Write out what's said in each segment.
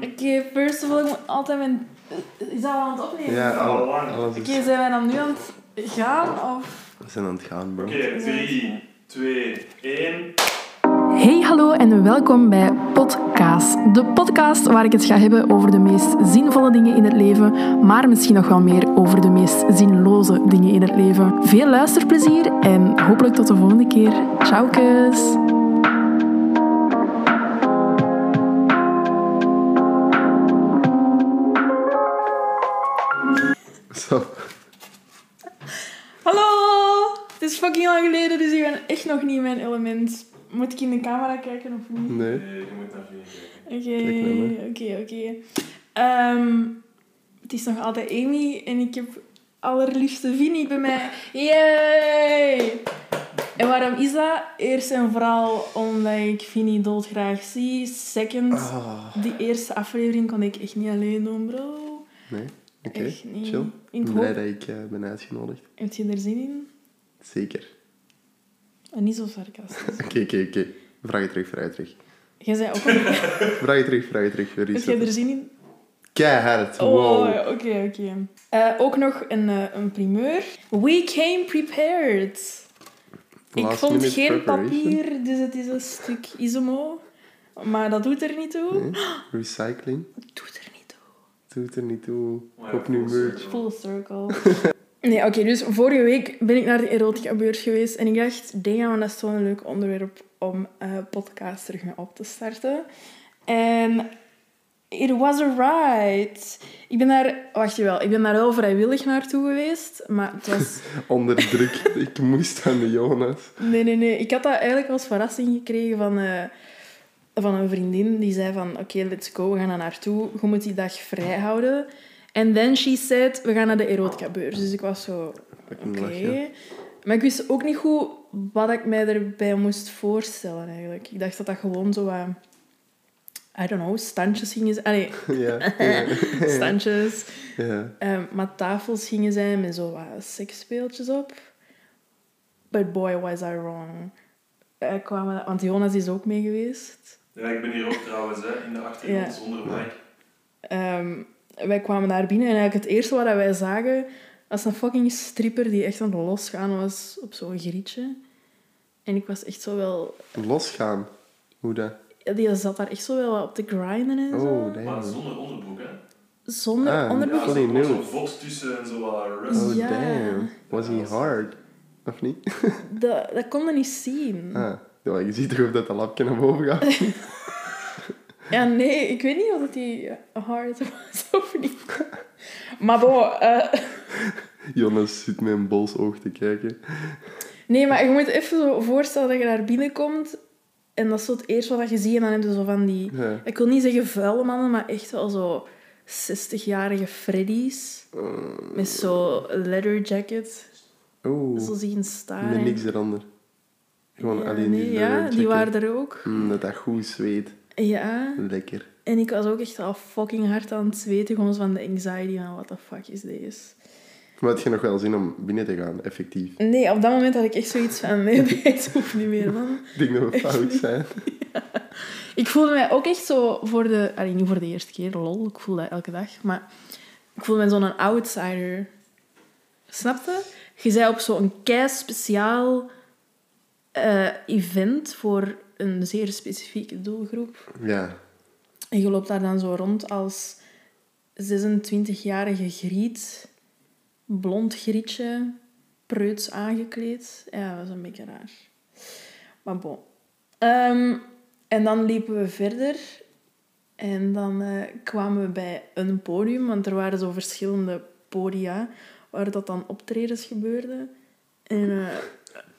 Oké, first of all, ik moet altijd mijn... Is dat al aan het opnemen? Ja, al Oké, zijn wij dan nu aan het gaan, of... We zijn aan het gaan, bro. Oké, 3, 2, 1. Hey, hallo en welkom bij Podcast. De podcast waar ik het ga hebben over de meest zinvolle dingen in het leven, maar misschien nog wel meer over de meest zinloze dingen in het leven. Veel luisterplezier en hopelijk tot de volgende keer. Ciao, kus! Is fucking lang geleden, dus ik ben echt nog niet in mijn element. Moet ik in de camera kijken of niet? Nee. Nee, je moet naar kijken. Oké, oké, oké. Ehm, Het is nog altijd Amy en ik heb allerliefste Vinnie bij mij. Yay! En waarom is dat? Eerst en vooral omdat ik Vinnie doodgraag zie. Second, Ah, die eerste aflevering kon ik echt niet alleen doen, bro. nee. Oké, chill. Ik ben blij dat ik eh, ben uitgenodigd. Heb je er zin in? Zeker. En niet zo sarcastisch. Oké, oké, oké. Vraag je terug, vraag je terug. Jij zei ook al... Vraag je terug, vraag je terug. Heb jij er zin in? Keihard, Oh, wow. oké, oké. Eh, ook nog een, eh, een primeur. We came prepared. Ik vond geen papier, dus het is een stuk isomo. Maar dat doet er niet toe. Nee. Recycling. Doet er niet toe. Doet er niet toe. Koop nu merch. Full circle. Nee, oké, dus vorige week ben ik naar de erotica-beurs geweest en ik dacht, damn, dat is zo'n leuk onderwerp om eh podcast terug mee op te starten. En it was alright. Ik ben daar, wacht je wel, ik ben daar wel vrijwillig naartoe geweest, maar het was... Onder druk. ik moest aan de Jonas. Nee, nee, nee. Ik had dat eigenlijk als verrassing gekregen van, eh, van een vriendin. Die zei van, oké, let's go, we gaan er naartoe. Je moet die dag vrij houden. En then she said, we gaan naar de erotica-beurs. Dus ik was zo, oké. Maar ik wist ook niet goed wat ik mij erbij moest voorstellen, eigenlijk. Ik dacht dat dat gewoon zo wat... I don't know, standjes gingen zijn. Allee, Ja, ja, standjes. ja. Ehm, maar tafels gingen zijn met zo wat seksspeeltjes op. But boy, was I wrong. Eh, kwamen, want Jonas is ook mee geweest. Ja, ik ben hier ook trouwens, hè, in de achtergrond zonder mic. Ehm, wij kwamen daar binnen en eigenlijk het eerste wat wij zagen was een fucking stripper die echt aan het losgaan was op zo'n grietje. En ik was echt zo wel... Losgaan. Hoe dat? ja, Die zat daar echt zo wel op te grinden en zo. Oh, Maar damn. zonder onderbroek, hè. Zonder Ah, onderbroek. Ja, zo, vod tussen en zo wat rust. Oh, Ja. damn. Was he hard? Of niet? Dat, dat kon je niet zien. Ah. Ja, je ziet toch of dat dat lapje naar boven gaat? Ja, nee, ik weet niet of dat die hard was of niet. Maar bon, eh, Jonas zit met een bols oog te kijken. nee, maar je moet even zo voorstellen dat je daar binnenkomt en dat is zo het eerste wat je ziet en dan heb je zo van die, Ja. ik wil niet zeggen vuile mannen, maar echt wel zo 60-jarige Freddy's met zo leather jacket, Oeh, zo zien staan. met niks eronder. Gewoon Ja, alleen nee, die ja, die waren er ook. Mm, dat dat goed zweet. Ja, Lekker. en ik was ook echt al fucking hard aan het zweten, gewoon van de anxiety van what the fuck is deze. Maar had je nog wel zin om binnen te gaan, effectief? Nee, op dat moment had ik echt zoiets van, nee, dit hoeft niet meer, man. Ik denk dat we fout zijn. Ik voelde mij ook echt zo voor de... Allee, niet voor de eerste keer, lol. Ik voel dat elke dag. Maar ik voelde me zo'n outsider. Snapte? Je zei op zo'n kei speciaal eh, event voor een zeer specifieke doelgroep. Ja. En je loopt daar dan zo rond als 26-jarige griet. Blond grietje. Preuts aangekleed. Ja, dat was een beetje raar. Maar bon. Ehm, en dan liepen we verder. En dan eh, kwamen we bij een podium. Want er waren zo verschillende podia waar dat dan optredens gebeurden. En eh,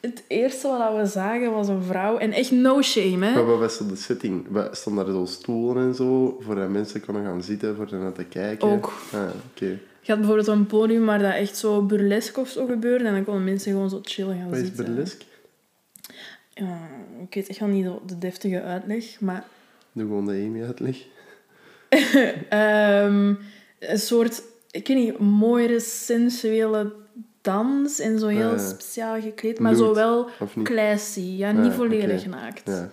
het eerste wat we zagen was een vrouw. En echt no shame, hè. Maar wat was de setting? Stonden daar zo stoelen en zo, voor dat mensen konden gaan zitten, voor naar te kijken? Ook. Ah, oké. Je had bijvoorbeeld een podium waar dat echt zo burlesque of zo gebeurde. En dan konden mensen gewoon zo chillen gaan Wat is zitten. burlesque? Ja, ik weet echt wel niet de, de deftige uitleg, maar... Doe gewoon de Amy uitleg. ehm, een soort, ik weet niet, mooiere sensuele dans en zo heel speciaal gekleed, maar zo wel classy. Ja, niet volledig oké. naakt. Ja.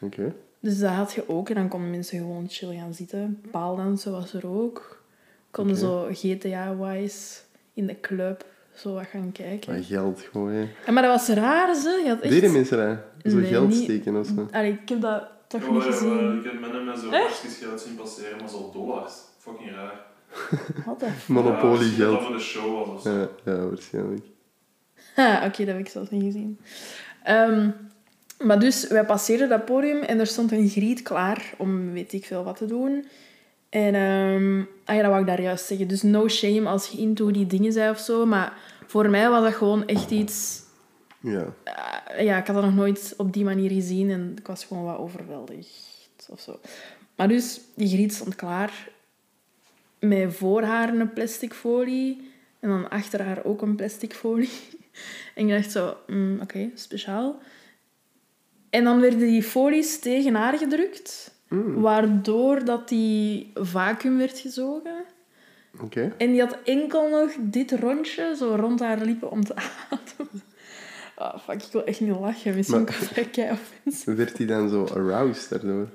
Oké. Dus dat had je ook. En dan konden mensen gewoon chill gaan zitten. Paaldansen was er ook. Konden zo GTA-wise in de club zo wat gaan kijken. Maar geld gooien. En, maar dat was raar, ze. Je had echt... Deden mensen dat? Zo Nee, geld niet- steken of zo? Allee, ik heb dat toch Ja, niet gezien. ik heb met hem zo hartstikke geld zien passeren, maar zo dollars. Fucking raar. Fuck? Monopoly Ja, misschien dat geld. dat voor de show was of zo. Ja, ja, waarschijnlijk. Ah, Oké, dat heb ik zelfs niet gezien. Ehm, maar dus, wij passeerden dat podium en er stond een griet klaar om weet ik veel wat te doen. En ehm ah ja, dat wou ik daar juist zeggen. Dus no shame als je into die dingen zei of zo. Maar voor mij was dat gewoon echt iets... Ja. ah, ja, ik had dat nog nooit op die manier gezien en ik was gewoon wat overweldigd of zo. Maar dus, die griet stond klaar. Met voor haar een plastic folie en dan achter haar ook een plastic folie. En ik dacht zo, mm, oké, speciaal. En dan werden die folies tegen haar gedrukt, Mm, waardoor dat die vacuüm werd gezogen. En die had enkel nog dit rondje zo rond haar lippen om te ademen. Ah, fuck, ik wil echt niet lachen. Misschien kan ik kei. Werd hij dan zo aroused daardoor?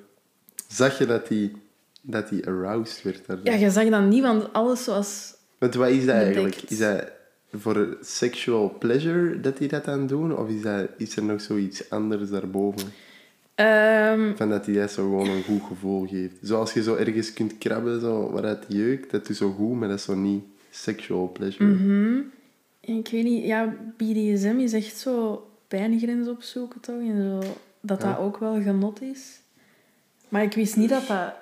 Zag je dat hij dat die aroused werd daardoor? Ja, je zag dat niet, want alles zoals... Want wat is dat eigenlijk? Is dat voor sexual pleasure dat hij dat aan doen? Of is, dat, is er nog zoiets anders daarboven? Ehm, Van dat hij dat zo gewoon een goed gevoel geeft. Zoals je zo ergens kunt krabben zo, waaruit die jeukt, dat is zo goed, maar dat is zo niet sexual pleasure. mhm. Ik weet niet, ja, BDSM is echt zo pijngrens opzoeken toch? En zo, dat Ja. dat ook wel genot is. Maar ik wist niet dat dat...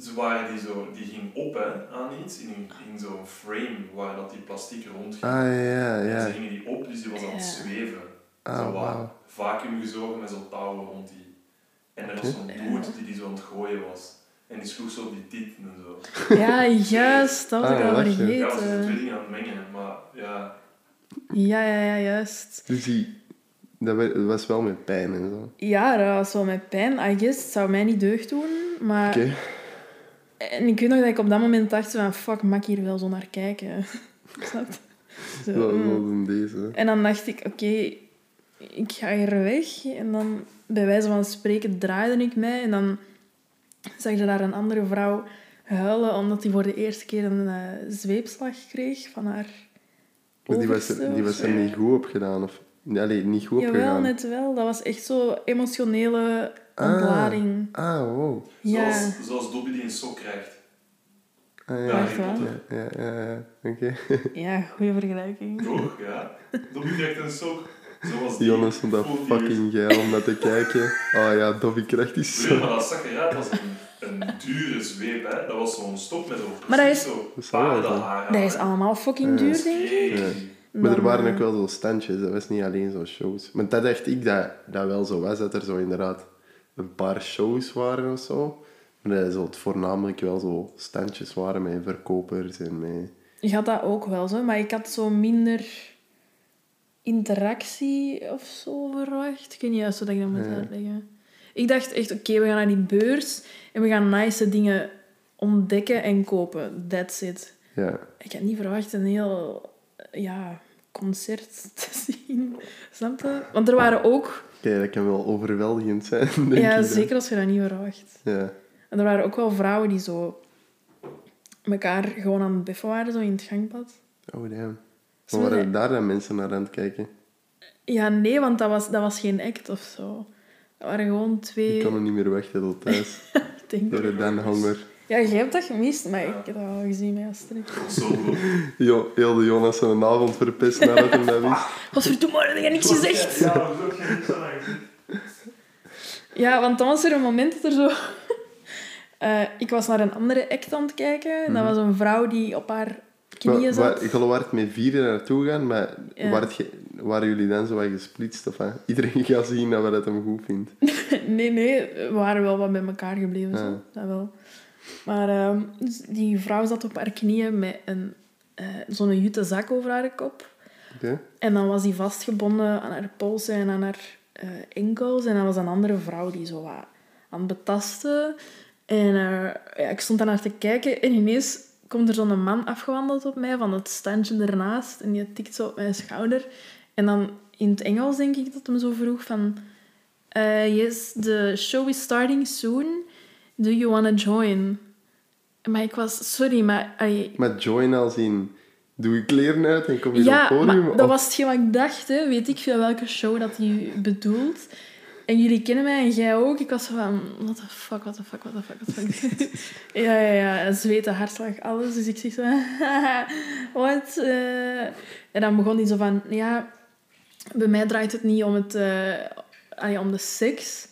Ze waren die, zo, die ging op hè, aan iets, in, in zo'n frame waar dat die plastic rond ging. Ah, ja, En ja. ze gingen die op, dus die was aan het zweven. Ah, zo wat wauw. vacuüm gezogen met zo'n touwen rond die. En er was zo'n dude die die zo aan het gooien was. En die sloeg zo op die tieten en zo. Ja, juist, dat was ik Ah, al vergeten. Ja, ze zijn twee dingen aan het mengen, maar ja. Ja, ja, ja, juist. Dus die, dat wa- dat was wel met pijn en zo. Ja, dat was wel met pijn, I guess. Het zou mij niet deugd doen, maar... Oké. En ik weet nog dat ik op dat moment dacht van... Fuck, mag ik hier wel zo naar kijken? Snap? Zo, mm. deze. En dan dacht ik, oké, ik ga hier weg. En dan, bij wijze van spreken, draaide ik mij. En dan zag je daar een andere vrouw huilen, omdat die voor de eerste keer een eh, zweepslag kreeg van haar Maar die was, er, die was er niet goed op gedaan. Of, nee, niet goed op Jawel, gegaan. net wel. Dat was echt zo emotionele. Ontlading. Ah, wow. Ja. Zoals, zoals Dobby die een sok krijgt. Ah, Ja, ja. Echt waar? Ja, ja, ja. Oké. Ja, goede vergelijking. Toch, ja. Dobby krijgt een sok. Zoals die. Jonas vond dat fucking geil om dat te kijken. Oh ja, Dobby krijgt die zo. Maar dat als een, een dure zweep, hè. Dat was zo'n stok met zo'n Maar dat is- zo Dat is allemaal fucking Ja. duur, denk ik. Ja. Maar er waren eh, ook wel zo standjes, dat was niet alleen zo shows. Maar dat dacht ik dat dat wel zo was, dat er zo inderdaad een paar shows waren of zo. Maar dat zo het voornamelijk wel zo standjes waren met verkopers en met... Ik had dat ook wel zo, maar ik had zo minder interactie of zo verwacht. Ik weet niet juist hoe ik dat moet Ja. uitleggen. Ik dacht echt, oké, we gaan naar die beurs en we gaan nice dingen ontdekken en kopen. That's it. Ja, Ik had niet verwacht een heel ja, concert te zien. Snap je? Want er waren ook... Kijk, dat kan wel overweldigend zijn, denk ik. Ja, zeker als je dat niet verwacht. Ja. En er waren ook wel vrouwen die zo... elkaar gewoon aan het beffen waren, zo in het gangpad. Oh, damn. Zo Maar waren daar dan mensen naar aan het kijken? Ja, nee, want dat was, dat was geen act of zo. Dat waren gewoon twee... Ik kan nog niet meer wachten tot thuis. Ik denk- Door de dan honger. Ja, jij hebt dat gemist, maar ik heb dat wel gezien met Astrid. Dat was zo goed. Jo, heel de Jonas een avond verpest nadat hij dat wist. Godverdomme, dat heb je niks gezegd. Ja, dat is ook geen niks aan gezien. Ja, want dan was er een moment dat er zo... Eh, ik was naar een andere act aan het kijken. En dat was een vrouw die op haar knieën Maar, zat. waar, je waart met vieren naartoe gaan, maar Ja. waart je- waren jullie dan zo wat gesplitst? Of, wat? iedereen gaat zien dat we dat hem goed vindt. Nee, nee, we waren wel wat bij elkaar gebleven. Zo. Ah. Dat wel. Maar ehm, dus die vrouw zat op haar knieën met een, eh, zo'n jute zak over haar kop. En dan was die vastgebonden aan haar polsen en aan haar eh, enkels. En dan was een andere vrouw die zo wat aan het betasten. En eh, ja, ik stond daar naar te kijken en ineens komt er zo'n man afgewandeld op mij van het standje ernaast. En die tikt zo op mijn schouder. En dan in het Engels denk ik dat hem zo vroeg van... yes, the show is starting soon. Do you want to join? Maar ik was... Sorry, maar... Maar join als in... Doe je kleren uit en kom je op ja, het podium? maar dat Of- was hetgeen wat ik dacht. Hè. Weet ik veel welke show dat hij bedoelt. En jullie kennen mij en jij ook. Ik was zo van... What the fuck, what the fuck, what the fuck, what the fuck. ja, ja, ja. Zweten, hartslag, alles. Dus ik zeg zo... Wat? eh. En dan begon hij zo van... Ja, bij mij draait het niet om, het, eh, allee, om de seks.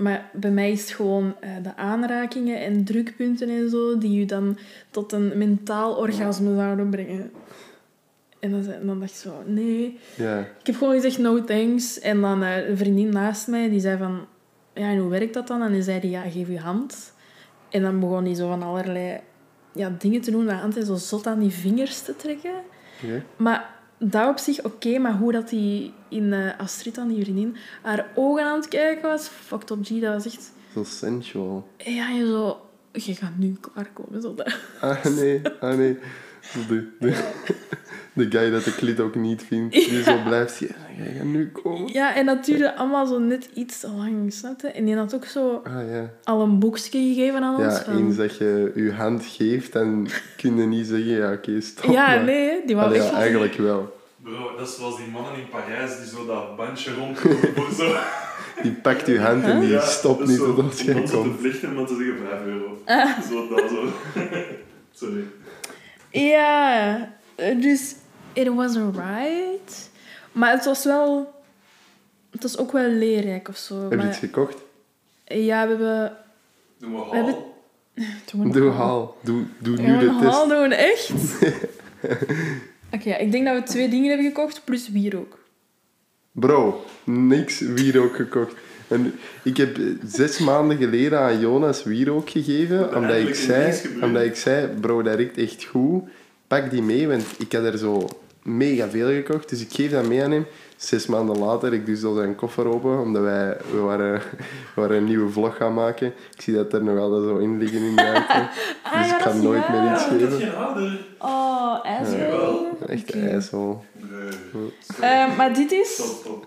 Maar bij mij is het gewoon eh, de aanrakingen en drukpunten en zo... die je dan tot een mentaal orgasme zouden brengen. En dan, en dan dacht ik zo, nee. Ja. Ik heb gewoon gezegd no thanks. En dan eh, een vriendin naast mij, die zei van... Ja, en hoe werkt dat dan? En die zei die, ja, geef je hand. En dan begon hij zo van allerlei ja, dingen te doen. Aan hand en zo zot aan die vingers te trekken. Maar dat op zich oké, maar hoe dat die in eh, Astrid aan die vriendin haar ogen aan het kijken was, fucked up G, dat was echt... Zo sensual. Ja, je zo... Je gaat nu klaarkomen, zo dat. Ah nee, ah nee. De, de, de guy dat de klit ook niet vindt, die zo blijft zien. Jij gaat nu komen. Ja, en dat duurde allemaal zo net iets te lang, snap je? En die had ook zo Ah ja. al een boekje gegeven aan ons. Ja, van... eens dat je je hand geeft, dan kun je niet zeggen, ja oké, stop Ja, maar. nee, die wou echt ja, eigenlijk wel. Bro, dat is zoals die mannen in Parijs die zo dat bandje rondlopen zo. Die pakt je hand en die Ja, stopt dat is niet totdat jij Om dan zo te komt. vlichten om te zeggen 5 euro. Ah. Zo dat zo. Sorry. Ja, dus it was alright. Maar het was wel... Het was ook wel leerrijk of zo. Heb je maar, iets gekocht? Ja, we hebben... Doen we We hebben- hal. We Doe nog- haal. Doe, doe We nu de een haal test. doen, echt? Oké, ja, ik denk dat we twee dingen hebben gekocht, plus wierook. Bro, niks wierook gekocht. En ik heb eh, zes maanden geleden aan Jonas wierook gegeven, omdat ik, zei, omdat ik zei, bro, dat riekt echt goed. Pak die mee, want ik had er zo mega veel gekocht. Dus ik geef dat mee aan hem. Zes maanden later, ik doe zo zijn koffer open, omdat wij we waren, we waren een nieuwe vlog gaan maken. Ik zie dat er nog altijd zo in liggen in de ruimte. Ah, Dus ja, ik dat ga nooit meer iets Ja, ik heb geven. Oh, asshole. Jawel. Echt een ijsel. Nee. Eh, maar dit is Stop, stop.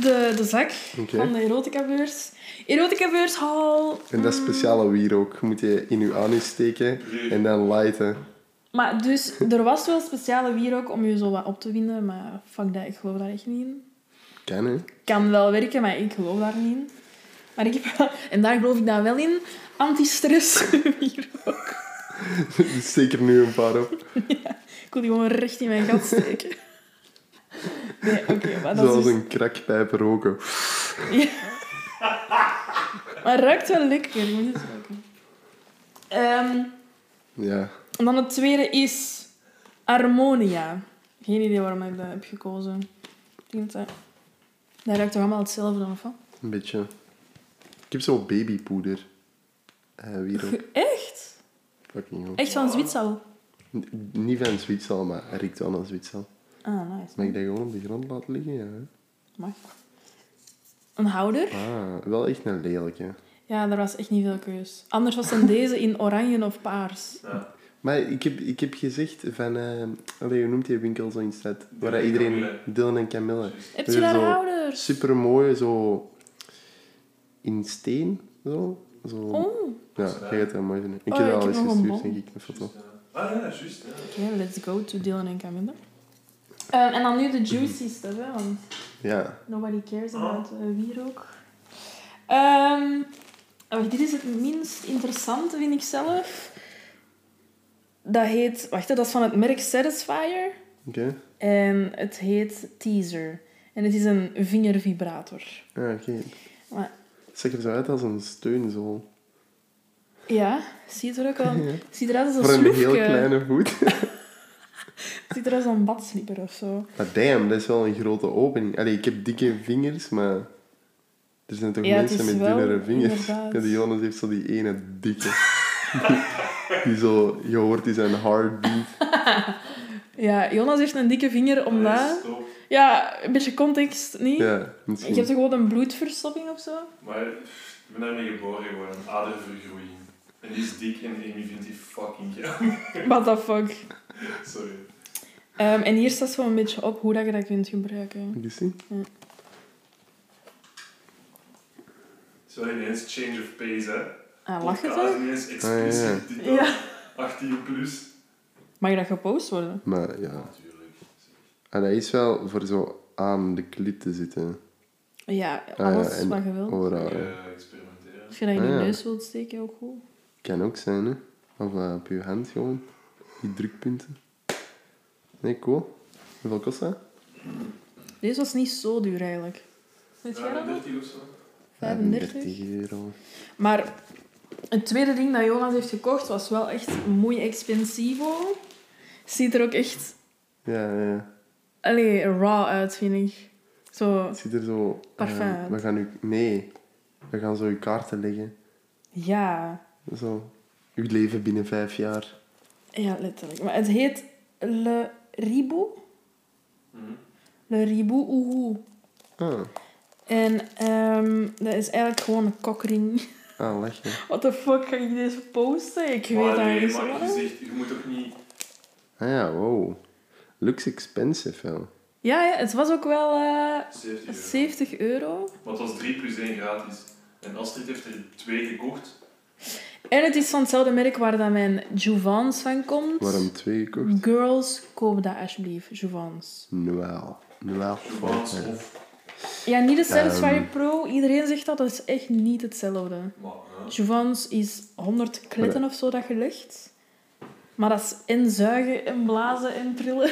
De, de zak van de erotica-beurs. Erotica-beurs haal. En dat speciale wierook moet je in je anus steken en dan lighten. Maar dus, er was wel speciale wierook om je zo wat op te winden, maar fuck dat, ik geloof daar echt niet in. Kan, hè? Kan wel werken, maar ik geloof daar niet in. Maar ik heb wel, en daar geloof ik dan wel in, anti-stress wierook. Steek er nu een paar op. Ik wil die gewoon recht in mijn gat steken. Nee, oké, maar dat Zoals is dus... een krakpijp roken. Maar het ruikt wel lekker, je moet eens ruiken. Ehm, Ja. en dan het tweede is Harmonia. Geen idee waarom ik dat heb gekozen. Ik denk dat... Dat ruikt toch allemaal hetzelfde, of wat? Een beetje. Ik heb zo babypoeder. Eh wierook. Echt? Fucking. Echt van Zwitserland? N- Niet van Zwitsal, maar hij riekt wel naar Zwitsal. Ah, nice. Mag ik dat gewoon op de grond laten liggen? Ja. Mag. Een houder? Ah, wel echt een lelijke. Ja, er was echt niet veel keus. Anders was dan deze in oranje of paars. Ja. Maar ik heb, ik heb gezegd van... eh allee, hoe noemt die winkel zo in stad? Waar Dylan en iedereen... Camille. Dylan en Camille. Heb je daar zo houders? Super mooie, zo... In steen, zo. zo. Oh, Ja, jij gaat dat mooi vinden. Ik Oh, heb ja, dat al ik eens heb nog een gestuurd, denk ik, een foto. Ah ja, juist. Ja. oké, let's go to Dylan en Camille. Eh, en dan nu de juicy stuff, hè, want Ja. nobody cares about uh, wierook. Ehm, wacht, dit is het minst interessante, vind ik zelf. Dat heet... Wacht, dat is van het merk Satisfyer. Oké. En het heet Teaser. En het is een vingervibrator. Ah, oké. Maar Het ziet er zo uit als een steunzool. ja, ziet er ook wel... Ja. Ziet eruit als een Voor een heel kleine voet. Ziet eruit als een badslipper of zo. Maar damn, dat is wel een grote opening. Allee, ik heb dikke vingers, maar... Er zijn toch Ja, mensen met dunnere vingers? inderdaad. Ja, die Jonas heeft zo die ene dikke. die zo... Je hoort die zijn heartbeat. Ja, Jonas heeft een dikke vinger omdat... Stop. Ja, een beetje context, niet? Ja, Je misschien. hebt er gewoon een bloedverstopping of zo? Maar ik ben daarmee geboren geworden. Adervergroeiing. En die is dik en Amy vindt die fucking geil. What the fuck. Sorry. Ehm, en hier staat zo een beetje op hoe dat je dat kunt gebruiken. Je zien? Ja. Zo ineens change of pace, hè. Ah, lach het, ineens Ah, expliciet, dit Ja. dan. 18 plus. Mag dat gepost worden? Maar ja. Natuurlijk. En dat is wel voor zo aan de klit te zitten. Ja, Ah, alles ja, en wat je wilt. Overal. Eh, experimenteren. Als je dat in je Ah, ja. neus wilt steken, ook goed. Kan ook zijn, hè. Of eh, op je hand gewoon. Die drukpunten. Nee, cool. Hoeveel kost dat? Deze was niet zo duur eigenlijk. Weet jij dat? nog? 35 of zo. 35. euro. Maar het tweede ding dat Jonas heeft gekocht was wel echt muy expensivo. Ziet er ook echt Ja, ja, ja. allee, raw uit, vind ik. Zo, Het ziet er zo... Parfum eh, we gaan nu... Nee. We gaan zo je kaarten leggen. ja. Zo. Uw leven binnen vijf jaar. Ja, letterlijk. Maar het heet Le Ribou. Mhm. Le Ribou Ougou. Ah, En ehm, dat is eigenlijk gewoon een kokring. ah lachen. What the fuck, ga ik deze posten? Ik weet Maar dat nee, niet maar je, zegt, je moet ook niet... Ah ja, wow. Looks expensive wel. Ja, ja, het was ook wel eh 70 euro. 70 euro. Maar het was 3 plus 1 gratis. En Astrid heeft er twee gekocht. En het is van hetzelfde merk waar dat mijn Jouvence van komt. Waarom twee gekocht? Girls, koop dat alsjeblieft, Jouvence. Noël. Noël. Ja. of... Ja, niet de Satisfyer Ehm. Pro. Iedereen zegt dat, dat is echt niet hetzelfde. Jouvence is 100 kletten of zo dat je legt. Maar dat is en zuigen en blazen en trillen.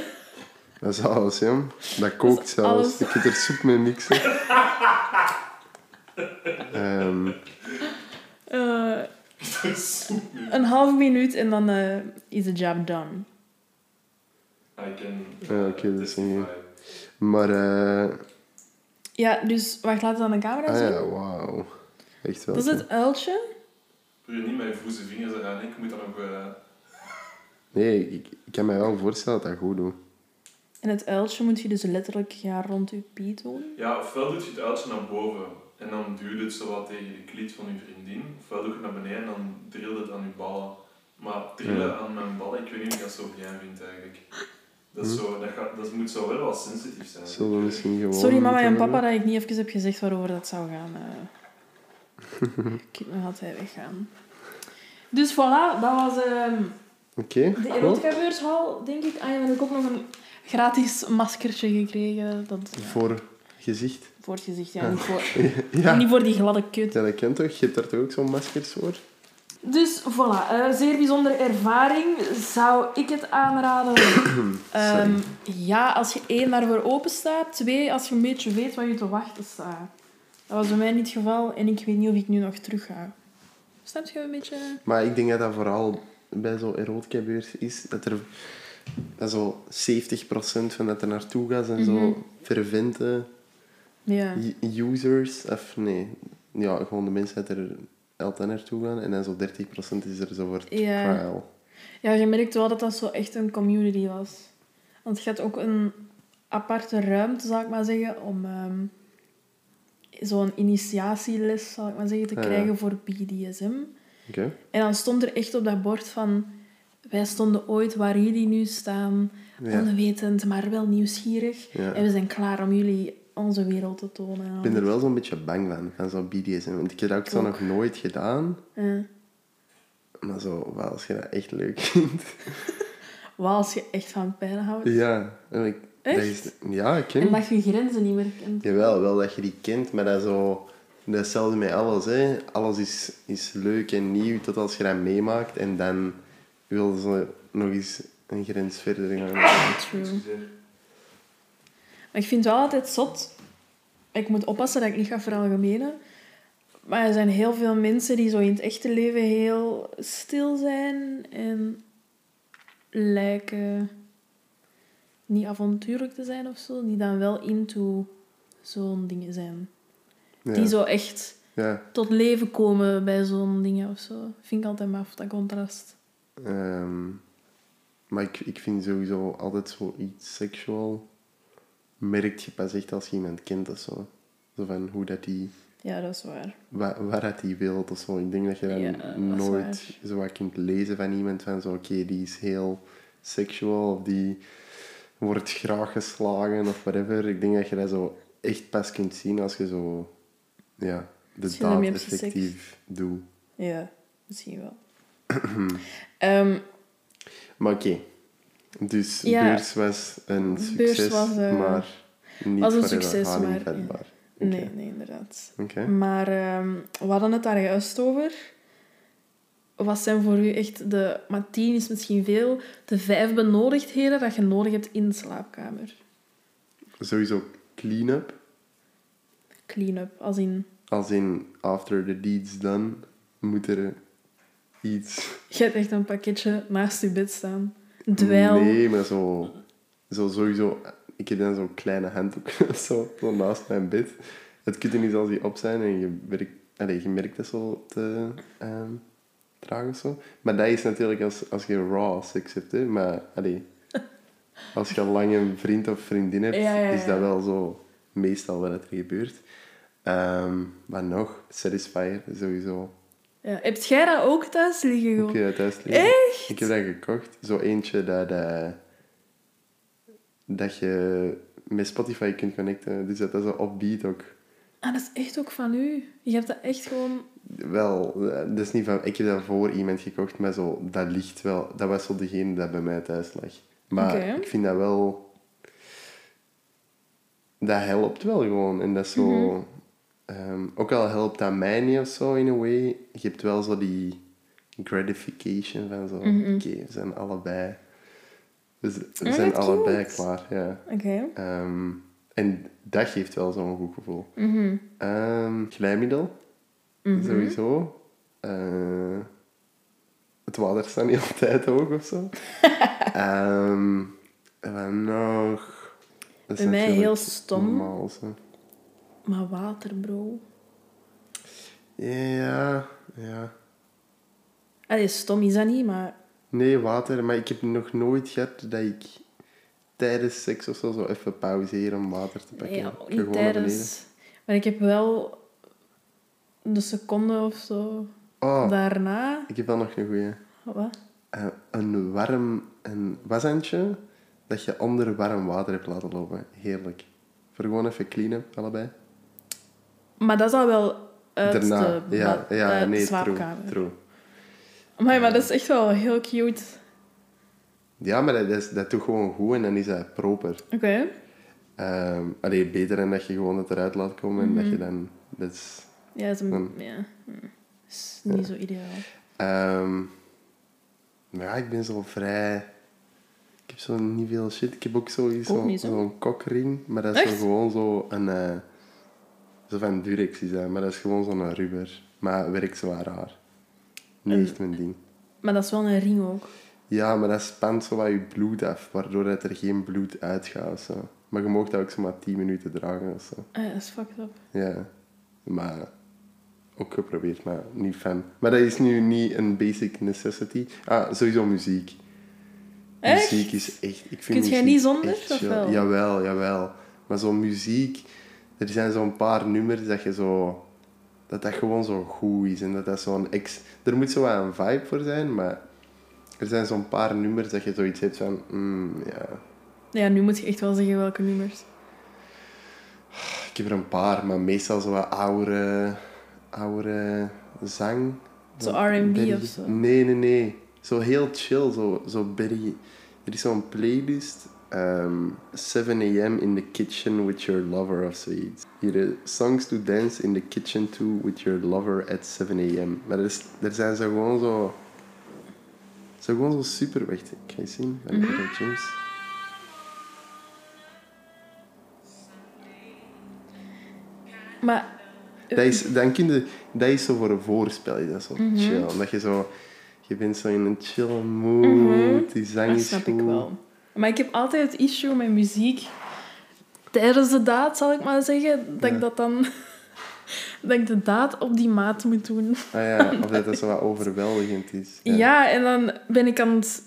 Dat is alles, ja. Dat kookt zelfs. alles. Ik heb er soep mee mixen. Ehm, Eh, Een half minuut en dan eh, is de job done. I can Ja, oké, uh, dat is niet- maar, eh Ja, dus wacht, laat het aan de camera ah zien. ja, wauw. Echt wel. Dat is het uiltje. Doe je niet met je voeze vingers eraan, ik moet dat nog... eh, Nee, ik, ik kan me wel voorstellen dat dat goed doet. En het uiltje moet je dus letterlijk ja, rond je piet doen. Ja, ofwel doe je het uitje naar boven en dan duw je het zo wat tegen de kliet van je vriendin. Ofwel doe je naar beneden en dan drill je het aan je ballen. Maar trillen Ja. aan mijn ballen, ik weet niet of ik dat zo bien vind eigenlijk. Dat, is Hm. zo, dat, gaat, dat moet zo wel wat sensitief zijn. Zullen we. Sorry mama en papa dat ik niet even heb gezegd waarover dat zou gaan. eh. ik nog altijd weggaan. Dus voilà, dat was ehm, Oké, de erotica-beurshal, denk ik. Ah ja, heb ik ook nog een gratis maskertje gekregen. Dat, ja, Voor gezicht. voor het gezicht, ja. Niet voor, Ja. niet voor die gladde kut. ja, dat kent toch? Je hebt daar toch ook zo'n maskers voor? Dus voilà, eh, zeer bijzondere ervaring. Zou ik het aanraden? Ehm, ja, als je één daarvoor open staat. Twee, als je een beetje weet wat je te wachten staat. Dat was bij mij niet het geval en ik weet niet of ik nu nog terug ga. Snap je een beetje? Maar ik denk dat dat vooral bij zo'n erotica-beurs is. Dat er dat zo 70% van dat er naartoe gaat Mhm. zo fervente Ja. users. Of nee, ja, gewoon de mensen die er altijd naartoe gaan. En dan zo 30% is er zo voor Ja. trial. Ja, je merkt wel dat dat zo echt een community was. Want je had ook een aparte ruimte, zal ik maar zeggen, om ehm, zo'n initiatieles, zal ik maar zeggen, te Ah, ja. krijgen voor BDSM. Oké. En dan stond er echt op dat bord van... Wij stonden ooit waar jullie nu staan, Ja. onwetend, maar wel nieuwsgierig. Ja. En we zijn klaar om jullie onze wereld te tonen. Ik ben er wel zo'n beetje bang van, van zo'n BDSM. Want ik heb dat ook zo nog nooit gedaan. Ja. Maar zo, wel, als je dat echt leuk vindt. Wel, als je echt van pijn houdt. ja. En ik, dat Echt? is, ja, ik ken En dat je grenzen niet meer kent. Jawel, wel dat je die kent, maar dat zo... Dat is hetzelfde met alles, hè. Alles is, is leuk en nieuw tot als je dat meemaakt. En dan wil ze nog eens een grens verder gaan. True. Maar ik vind het wel altijd zot. Ik moet oppassen dat ik niet ga veralgemenen. Maar er zijn heel veel mensen die zo in het echte leven heel stil zijn en lijken niet avontuurlijk te zijn of zo. Die dan wel into zo'n dingen zijn. Ja. Die zo echt Ja. tot leven komen bij zo'n dingen of zo. Vind ik altijd maf, dat contrast. ehm, maar ik, ik vind sowieso altijd zoiets seksueel... Merkt je pas echt als je iemand kent of zo. Zo van hoe dat die... Ja, dat is waar. Wat dat die wil of zo. Ik denk dat je dan Ja, nooit zo wat kunt lezen van iemand van zo... Oké, die is heel seksueel of die wordt graag geslagen of whatever. Ik denk dat je dat zo echt pas kunt zien als je zo... Ja, de daad effectief doe. Ja, misschien wel. Ehm, Maar oké. Dus Ja. beurs was een succes, was, eh, maar niet was een voor succes, maar, ja. Nee, nee, inderdaad. Oké. Maar ehm, we hadden het daar juist over. Wat zijn voor u echt de... Maar tien is misschien veel. De vijf benodigdheden dat je nodig hebt in de slaapkamer. Sowieso clean-up. Clean-up, als in... Als in, after the deed's done, moet er iets... Je hebt echt een pakketje naast je bed staan. Dweil. Nee, maar zo... Zo sowieso... Ik heb dan zo'n kleine handdoek zo, zo naast mijn bed. Het kunt er niet als die op zijn en je, werkt, allee, je merkt dat zo te dragen of zo. Maar dat is natuurlijk als, als je raw seks hebt, hè. Maar, allee, als je lang een vriend of vriendin hebt, Ja, ja, is dat wel zo meestal wat er gebeurt. Ehm, maar nog, Satisfyer sowieso. Ja. Heb jij dat ook thuis liggen? Heb Gewoon? je dat thuis liggen? Echt? Ik heb dat gekocht. Zo eentje dat, eh, dat je met Spotify kunt connecten. Dus dat is zo upbeat ook. Ah, dat is echt ook van u. Je hebt dat echt gewoon... Wel, eh, dat is niet van... Ik heb dat voor iemand gekocht, maar zo, dat ligt wel... Dat was zo degene dat bij mij thuis lag. Maar ik vind dat wel... Dat helpt wel gewoon. En dat is zo... Mhm. Ehm, ook al helpt dat mij niet of zo, in a way. Je hebt wel zo die gratification van zo... Mhm. Oké, we zijn allebei... We, Ah, zijn allebei klaar, ja. Oké. Ehm, en dat geeft wel zo'n goed gevoel. Mhm. Ehm, glijmiddel, Mhm. sowieso. Eh, het water staat niet altijd hoog of zo. Ehm, en nog? Dat Bij mij heel stom. Normaal. Maar water, bro. Ja, ja. Allee, stom is dat niet, maar... Nee, water. Maar ik heb nog nooit gehad dat ik tijdens seks of zo, zo even pauzeren om water te pakken. Ga niet tijdens... Maar ik heb wel de seconde of zo Oh, daarna... ik heb wel nog een goeie. Wat? Eh, een warm een washandje dat je onder warm water hebt laten lopen. Heerlijk. Voor gewoon even cleanen, allebei. Maar dat is al wel uit Daarna. de, ja, ja nee, true, slaapkamer. true. Amai, maar dat is echt wel heel cute. Ja, maar dat, is, dat doet gewoon goed en dan is dat proper. Oké. Ehm allee, beter dan dat je gewoon het eruit laat komen en dat Mhm. je dan... Dat is, Ja, dat is, een, ja. hm. is niet zo ideaal. Ehm, maar ja, ik ben zo vrij... Ik heb zo niet veel shit. Ik heb ook zoiets, Ook zo, zo. zo'n kokring, maar dat is zo gewoon zo een... eh, zo van Durex is dat, maar dat is gewoon zo'n rubber. Maar werkt zo wat raar. Niet mijn ding. Maar dat is wel een ring ook. Ja, maar dat spant zo wat je bloed af, waardoor dat er geen bloed uitgaat zo. Maar je mag dat ook zo maar 10 minuten dragen of zo. Ah, ja, dat is fucked up. Ja, maar ook geprobeerd, maar niet fan. Maar dat is nu niet een basic necessity. Ah, sowieso muziek. Echt? Muziek is echt... Ik vind Kunt jij niet zonder, echt of wel? Jawel, jawel. Maar zo'n muziek... Er zijn zo'n paar nummers dat je zo... Dat dat gewoon zo goed is. En dat dat zo'n ex... Er moet zo wel een vibe voor zijn, maar... Er zijn zo'n paar nummers dat je zoiets hebt van... mm, ja... Ja, nu moet je echt wel zeggen welke nummers. Ik heb er een paar, maar meestal zo wat oudere, oudere zang. Zo R&B of zo? Nee, nee, nee. Zo heel chill. Zo, zo Betty... Er is zo'n playlist. Ehm 7 a.m. in the kitchen with your lover of zoiets. Hier, eh, songs to dance in the kitchen to with your lover at 7 a.m. Maar er, is, er zijn zo gewoon zo... Zo gewoon zo super... Wacht, ik ga je zien. Van Mhm. Etta James. Maar... Dat is, dan kun je, dat is zo voor een voorspel, Dat is dat zo Mhm. chill. Omdat je zo... Je bent zo in een chill mood, Mhm. die zang is Dat is snap goed. ik wel. Maar ik heb altijd het issue met muziek. Tijdens de daad, zal ik maar zeggen, dat Ja. ik dat dan... dat ik de daad op die maat moet doen. Ah ja, of dat dat zo wat overweldigend is. Ja, en dan ben ik aan het...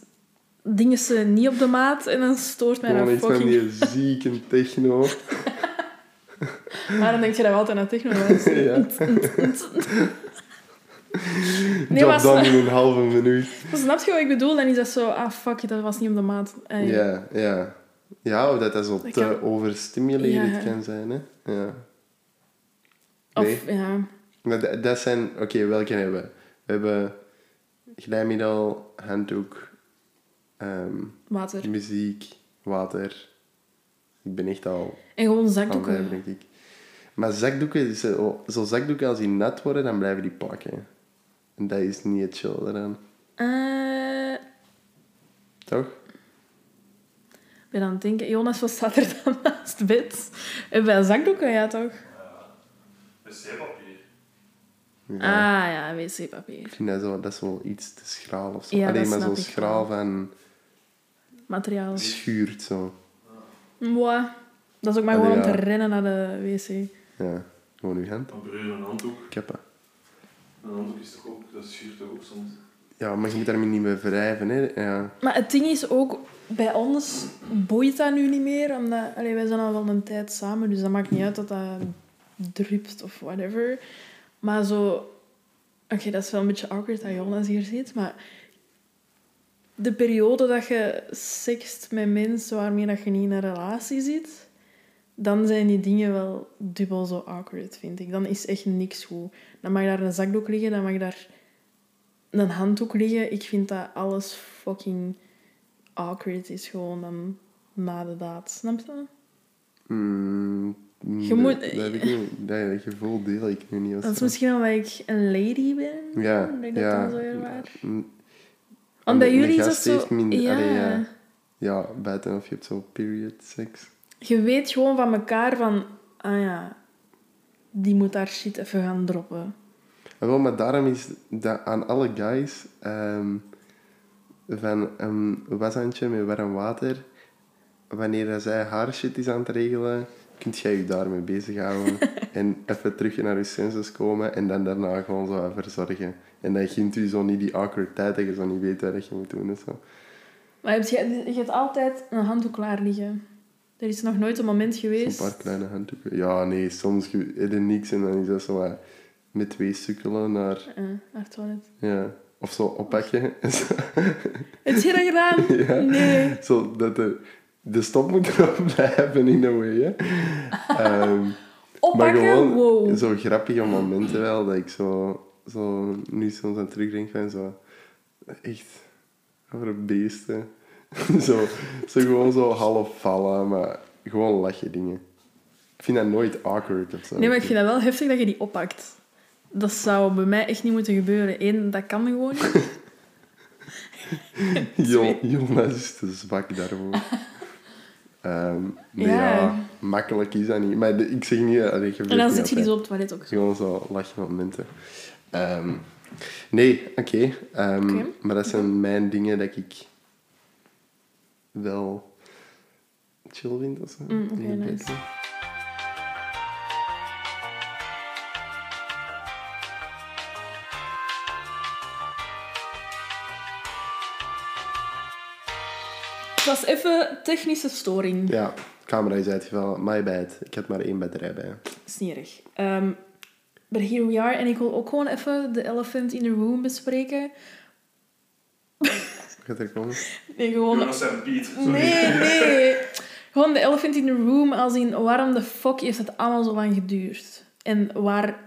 Dingen ze niet op de maat en dan stoort mij Gewoon dat iets van fucking... die zieke techno. Maar dan denk je dat we altijd naar techno luisteren. ja. Nee, Job sna- in een halve minuut. maar snap je wat ik bedoel? Dan is dat zo... Ah, fuck dat was niet op de maat. En Ja, ja. Ja, of dat dat zo Dat te kan- overstimulerend Ja. kan zijn, hè. Ja. Of, ja... Maar dat, dat zijn... Oké, welke hebben we? We hebben glijmiddel, handdoek, ehm, Water. muziek, water. Ik ben echt al En gewoon zakdoeken. denk ik. Maar zakdoeken, zo, zo zakdoeken als die nat worden, dan blijven die plakken. En dat is niet het chill eraan. Eh, Toch? ik ben aan het denken, Jonas, wat staat er dan naast bed? En bij zakdoeken, ja toch? wc-papier. Ja. Ah ja, wc-papier. Ik vind dat zo, dat is wel iets te schraal of zo. Ja, Alleen maar zo ik schraal van Materiaal. schuurt zo. Mwah. Dat is ook maar Allee, gewoon om te rennen naar de wc. Ja, gewoon uw hand. Een handdoek. Keppen. Een handdoek is toch ook, dat schuurt toch ook soms. Ja, maar je moet daarmee niet meer wrijven, hè. Ja. Maar het ding is ook, bij ons boeit dat nu niet meer. Omdat, allee, wij zijn al wel een tijd samen, dus dat maakt niet uit dat dat drupt of whatever. Maar zo... Oké, dat is wel een beetje awkward dat Jonas hier zit, maar... De periode dat je sext met mensen waarmee dat je niet in een relatie zit, dan zijn die dingen wel dubbel zo awkward, vind ik. Dan is echt niks goed. Dan mag daar een zakdoek liggen, dan mag daar een handdoek liggen. Ik vind dat alles fucking awkward is gewoon dan na de daad. Snap je? Mm, Je dat- moet- Dat, heb ik niet, dat gevoel deel ik nu niet. Als Dat is misschien omdat ik een lady ben. Ja, Dat ik dat ja. dan zo. Mm, Want bij een jullie is dat zo... ja. allee, ja. Ja, buiten of je hebt zo period sex. Je weet gewoon van elkaar van... Ah ja, die moet haar shit even gaan droppen. En wel, maar daarom is dat aan alle guys ehm, van een washandje met warm water, wanneer zij haar shit is aan het regelen, kunt jij je daarmee bezighouden en even terug naar je senses komen en dan daarna gewoon zo verzorgen. En dan gint u zo niet die awkward tijd dat je zo niet weet wat je moet doen en zo. Maar je, je hebt altijd een handdoek klaar liggen. Er is nog nooit een moment geweest... paar kleine handdoeken. Ja, nee, soms heb je niks en dan is dat zo wat met twee sukkelen naar... Eh, naar het toilet. Ja, of zo oppakken. Heb je dat gedaan? Ja. Nee. Zo dat de, de stop moet erop blijven in a way. Hè. Ehm, maar Oppakken? gewoon Wow. zo grappige momenten wel, dat ik zo, zo nu soms aan terugdenk van zo... Echt, over beesten. zo, zo gewoon zo half vallen, maar gewoon lachen dingen. Ik vind dat nooit awkward of zo. Nee, maar ik vind dat wel heftig dat je die oppakt. Dat zou bij mij echt niet moeten gebeuren. Eén, dat kan gewoon niet. Jo- Jonas is te zwak daarvoor. Ehm nee, Ja. ja. makkelijk is dat niet. Maar de- ik zeg niet... Allee, En dan zit je die zo op het toilet ook. Gewoon zo lachmomenten. Ehm nee, oké. Ehm, Oké. Maar dat zijn mijn dingen dat ik wel chill vind. Of zo, Mm, het bed. nice. Het was even technische storing. Ja, camera is uitgevallen. My bad. Ik had maar één batterij bij. Snierig. Ehm but here we are. En ik wil ook gewoon even de elephant in the room bespreken. Gaat er komen? Nee, gewoon... Jonas en Piet. Sorry. Nee, nee. Gewoon de elephant in the room, als in waarom de fuck heeft het allemaal zo lang geduurd? En waar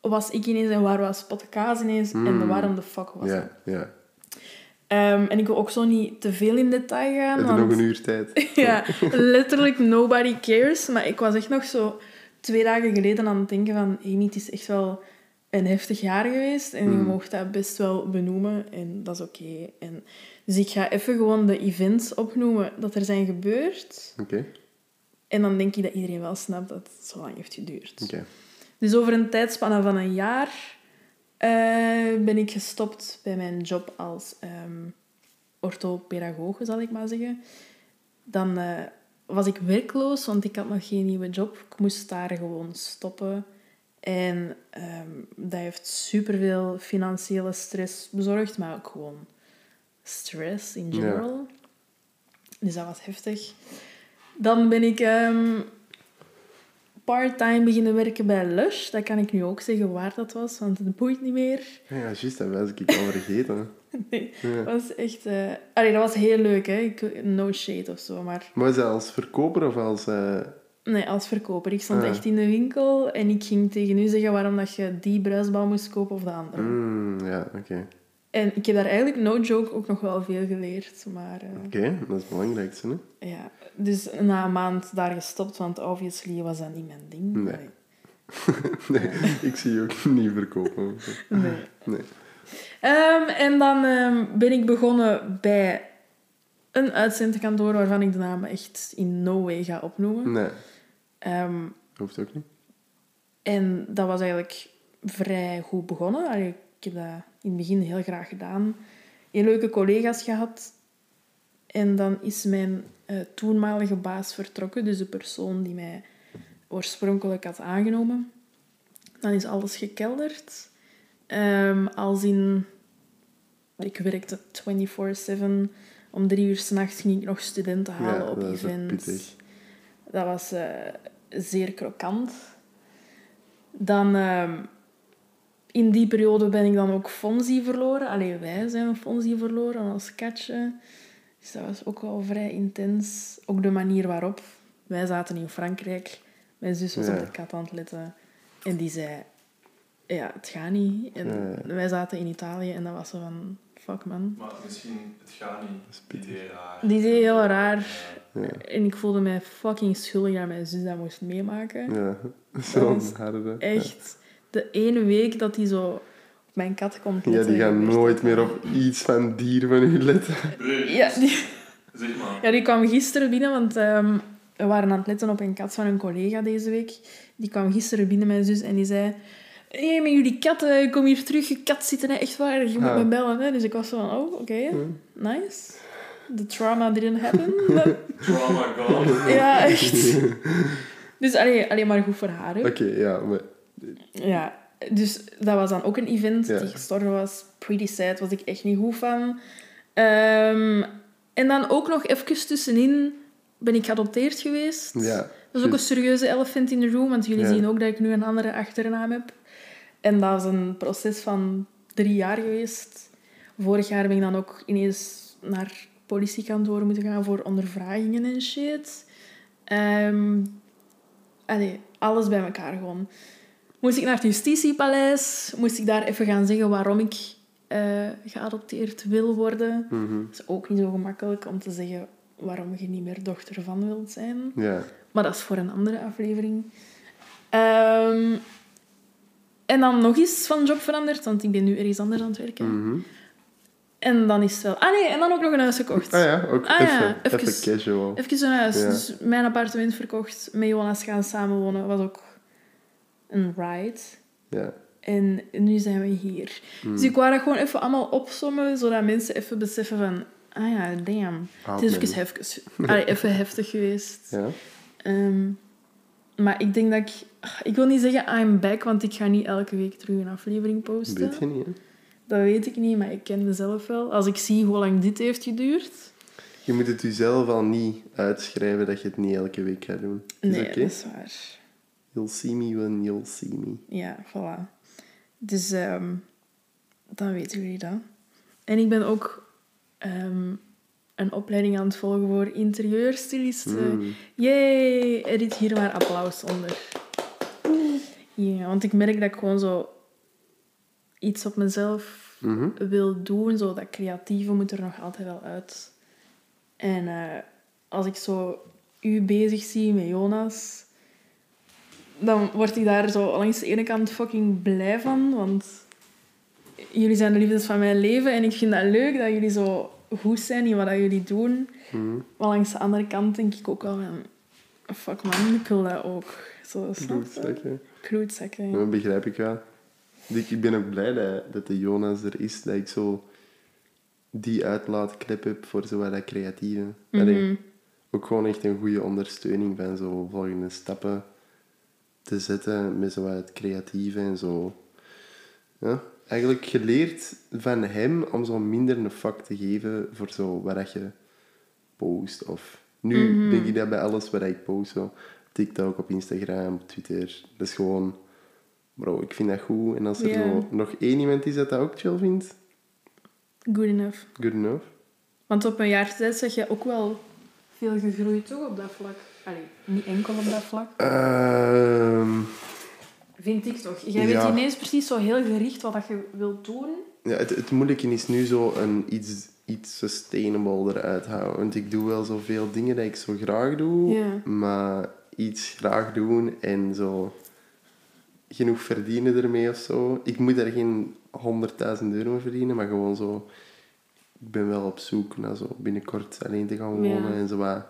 was ik ineens en waar was podcast ineens en Mm. waarom de fuck was het? Ja, ja. Ehm, en ik wil ook zo niet te veel in detail gaan, We hebben want nog een uur tijd. ja, letterlijk nobody cares. Maar ik was echt nog zo twee dagen geleden aan het denken van... Amy, het is echt wel een heftig jaar geweest. En je Mm. mocht dat best wel benoemen. En dat is oké. En Dus ik ga even gewoon de events opnoemen dat er zijn gebeurd. Oké, En dan denk ik dat iedereen wel snapt dat het zo lang heeft geduurd. oké. Dus over een tijdspanne van een jaar eh, ben ik gestopt bij mijn job als ehm orthopedagoge, zal ik maar zeggen. Dan eh, was ik werkloos, want ik had nog geen nieuwe job. Ik moest daar gewoon stoppen. En ehm, dat heeft superveel financiële stress bezorgd, maar ook gewoon stress in Ja. general. Dus dat was heftig. Dan ben ik ehm, part-time beginnen werken bij Lush. Dat kan ik nu ook zeggen waar dat was, want het boeit niet meer. Ja, juist, dat was ik al vergeten. Nee, Ja. dat was echt... Allee, dat was heel leuk, hè. No shade of zo, maar... Maar was dat als verkoper of als... eh, Nee, als verkoper. Ik stond Ah. echt in de winkel en ik ging tegen u zeggen waarom dat je die bruisbal moest kopen of de andere. Mm, ja, oké. En ik heb daar eigenlijk, no joke, ook nog wel veel geleerd. Maar eh, Oké, dat is het belangrijkste, hè? ja, dus na een maand daar gestopt, want obviously was dat niet mijn ding. Nee. Nee, ik zie je ook niet verkopen. Nee. Nee. Ehm, en dan ehm, ben ik begonnen bij een uitzendkantoor waarvan ik de naam echt in no way ga opnoemen. Nee, Ehm, hoeft ook niet. en dat was eigenlijk vrij goed begonnen. Allee, ik heb dat in het begin heel graag gedaan. Heel leuke collega's gehad. En dan is mijn eh, toenmalige baas vertrokken, dus de persoon die mij oorspronkelijk had aangenomen. Dan is alles gekelderd. Ehm, als in... Ik werkte 24-7. Om drie uur s'nachts ging ik nog studenten halen Ja, op events. Dat was eh, zeer krokant. Dan, ehm, in die periode ben ik dan ook Fonzie verloren. Alleen wij zijn Fonzie verloren als katje. Dus dat was ook wel vrij intens. Ook de manier waarop. Wij zaten in Frankrijk. Mijn zus was Ja. op de kat aan het letten. En die zei... Ja, het gaat niet. En Ja. wij zaten in Italië en dat was zo van... Fuck, man. Maar misschien, het gaat niet. is pittig. idee raar. Die deed heel raar. Ja. En ik voelde mij fucking schuldig dat mijn zus dat moest meemaken. ja. zo'n harde. Echt. De ene week dat hij zo op mijn kat komt Ja, die gaan nooit meer op iets van dier van u letten. Ja die, zeg maar. ja, die kwam gisteren binnen, want ehm, we waren aan het letten op een kat van een collega deze week. Die kwam gisteren binnen, mijn zus, en die zei... Hé, hey, met jullie katten, ik kom hier terug, je kat zit er echt waar, je moet Ah. me bellen. Hè? Dus ik was zo van, oh, oké, nice. The trauma didn't happen. Trauma gone. ja, echt. Dus alleen, alleen maar goed voor haar. Oké, ja, maar... Ja, dus dat was dan ook een event Ja. die gestorven was. Pretty sad, was ik echt niet goed van. Ehm, en dan ook nog even tussenin ben ik geadopteerd geweest. Ja, Dat is ook een serieuze elephant in the room, want jullie Ja. zien ook dat ik nu een andere achternaam heb. En dat is een proces van drie jaar geweest. Vorig jaar ben ik dan ook ineens naar politiekantoor moeten gaan voor ondervragingen en shit. Ehm allee, alles bij elkaar gewoon. Moest ik naar het justitiepaleis, moest ik daar even gaan zeggen waarom ik eh, geadopteerd wil worden. Mhm. Dat is ook niet zo gemakkelijk om te zeggen waarom je niet meer dochter van wilt zijn. Ja, Maar dat is voor een andere aflevering. Ehm, en dan nog eens van job veranderd, want ik ben nu ergens anders aan het werken. mhm. En dan is het wel... Ah nee, en dan ook nog een huis gekocht. Ah ja, ook Ah even, ja, even, even- casual. Even een huis. Ja. Dus mijn appartement verkocht, met Jonas gaan samenwonen, was ook een ride. Ja. En nu zijn we hier. Hmm. Dus ik wou dat gewoon even allemaal opsommen, zodat mensen even beseffen van... Ah ja, damn. Het is even, heftig, allee, even heftig geweest. Ja, Ehm, maar ik denk dat ik... Ik wil niet zeggen I'm back, want ik ga niet elke week terug een aflevering posten. weet je niet, hè? Dat weet ik niet, maar ik ken mezelf wel. Als ik zie hoe lang dit heeft geduurd... Je moet het jezelf al niet uitschrijven dat je het niet elke week gaat doen. Is nee, dat is waar. You'll see me when you'll see me. Ja, voilà. Dus ehm, dan weten jullie dat. En ik ben ook ehm, een opleiding aan het volgen voor interieurstylisten. Mm. Yay! Edit hier maar applaus onder. Ja, want ik merk dat ik gewoon zo iets op mezelf Mhm. wil doen. Zo dat creatieve moet er nog altijd wel uit. En eh, als ik zo u bezig zie met Jonas, dan word ik daar zo langs de ene kant fucking blij van. Want jullie zijn de liefdes van mijn leven en ik vind dat leuk dat jullie zo goed zijn in wat jullie doen. Mhm. Maar langs de andere kant denk ik ook wel van... Fuck man, ik wil dat ook. Zo, je? Bloedzakken. Klootzakken. Dat begrijp ik wel. Ik ben ook blij dat, dat de Jonas er is, dat ik zo die uitlaatklep heb voor zo dat creatieve. Allee, Mhm. ook gewoon echt een goede ondersteuning van zo volgende stappen te zetten met zo wat het creatieve en zo. Ja, eigenlijk geleerd van hem om zo minder een fuck te geven voor zo wat je post. Of nu Mhm. denk ik dat bij alles wat ik post, zo TikTok, op Instagram, op Twitter, dat is gewoon, bro, ik vind dat goed. En als er zo nog één iemand is dat dat ook chill vindt, Good enough. good enough. Want op een jaar tijd zeg je ook wel veel gegroeid toch op dat vlak? Allee, niet enkel op dat vlak. Ehm, Vind ik toch. Jij weet Ja. ineens precies zo heel gericht wat dat je wilt doen. ja, het, het moeilijke is nu zo een iets, iets sustainable eruit houden. Want ik doe wel zoveel dingen dat ik zo graag doe. Ja. Maar iets graag doen en zo genoeg verdienen ermee of zo. Ik moet er geen 100.000 euro verdienen, maar gewoon zo... Ik ben wel op zoek naar zo binnenkort alleen te gaan wonen Ja. en zo wat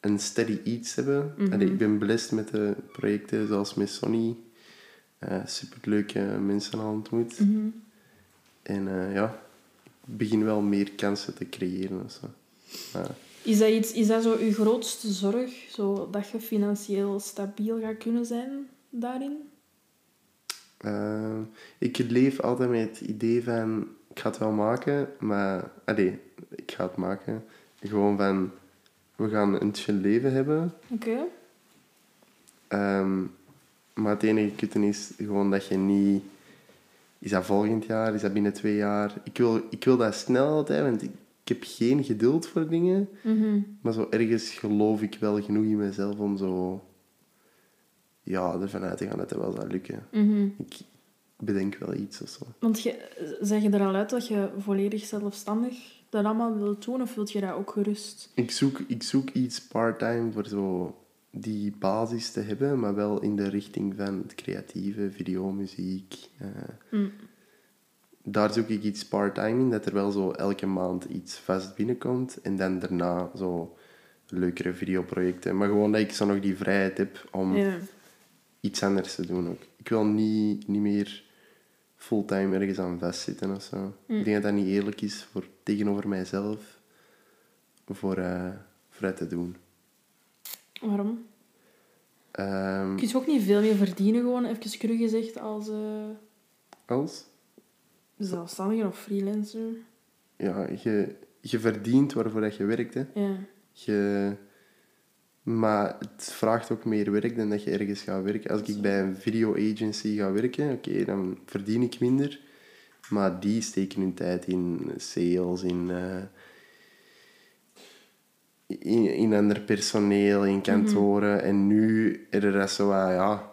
een steady iets hebben. Mhm. Allee, ik ben blessed met de projecten zoals met Sonny. Eh superleuke mensen aan ontmoet. Mhm. En eh, ja, ik begin wel meer kansen te creëren. Maar, Is dat, iets, is dat zo je grootste zorg? Zo dat je financieel stabiel gaat kunnen zijn daarin? Eh, ik leef altijd met het idee van, ik ga het wel maken, maar... Allee, ik ga het maken. Gewoon van, we gaan een chill leven hebben. Oké. Ehm, maar het enige kutte is gewoon dat je niet... Is dat volgend jaar? Is dat binnen twee jaar? Ik wil, ik wil dat snel altijd, want ik, ik heb geen geduld voor dingen. Mhm. Maar zo ergens geloof ik wel genoeg in mezelf om zo... Ja, ervan uit te gaan dat het wel zal lukken. Mhm. Ik bedenk wel iets of zo. Want je, zeg je er al uit dat je volledig zelfstandig dat allemaal wilt doen? Of wilt je dat ook gerust? Ik zoek, ik zoek iets part-time voor zo die basis te hebben, maar wel in de richting van het creatieve, video, muziek. eh. Mm. Daar zoek ik iets part-time in, dat er wel zo elke maand iets vast binnenkomt. En dan daarna zo leukere videoprojecten. Maar gewoon dat ik zo nog die vrijheid heb om iets anders te doen ook. Ik wil niet, niet meer fulltime ergens aan vastzitten of zo. Mm. Ik denk dat dat niet eerlijk is voor, tegenover mijzelf voor, voor het te doen. Waarom? Ehm, Kun je ook niet veel meer verdienen, gewoon even cru gezegd, als eh, als? zelfstandige of freelancer? Ja, je, je verdient waarvoor dat je werkt. Hè. Ja. Je, maar het vraagt ook meer werk dan dat je ergens gaat werken. Als ik bij een video agency ga werken, oké, dan verdien ik minder. Maar die steken hun tijd in sales, in, eh, in, in ander personeel, in kantoren. En nu is er dat zo, ja,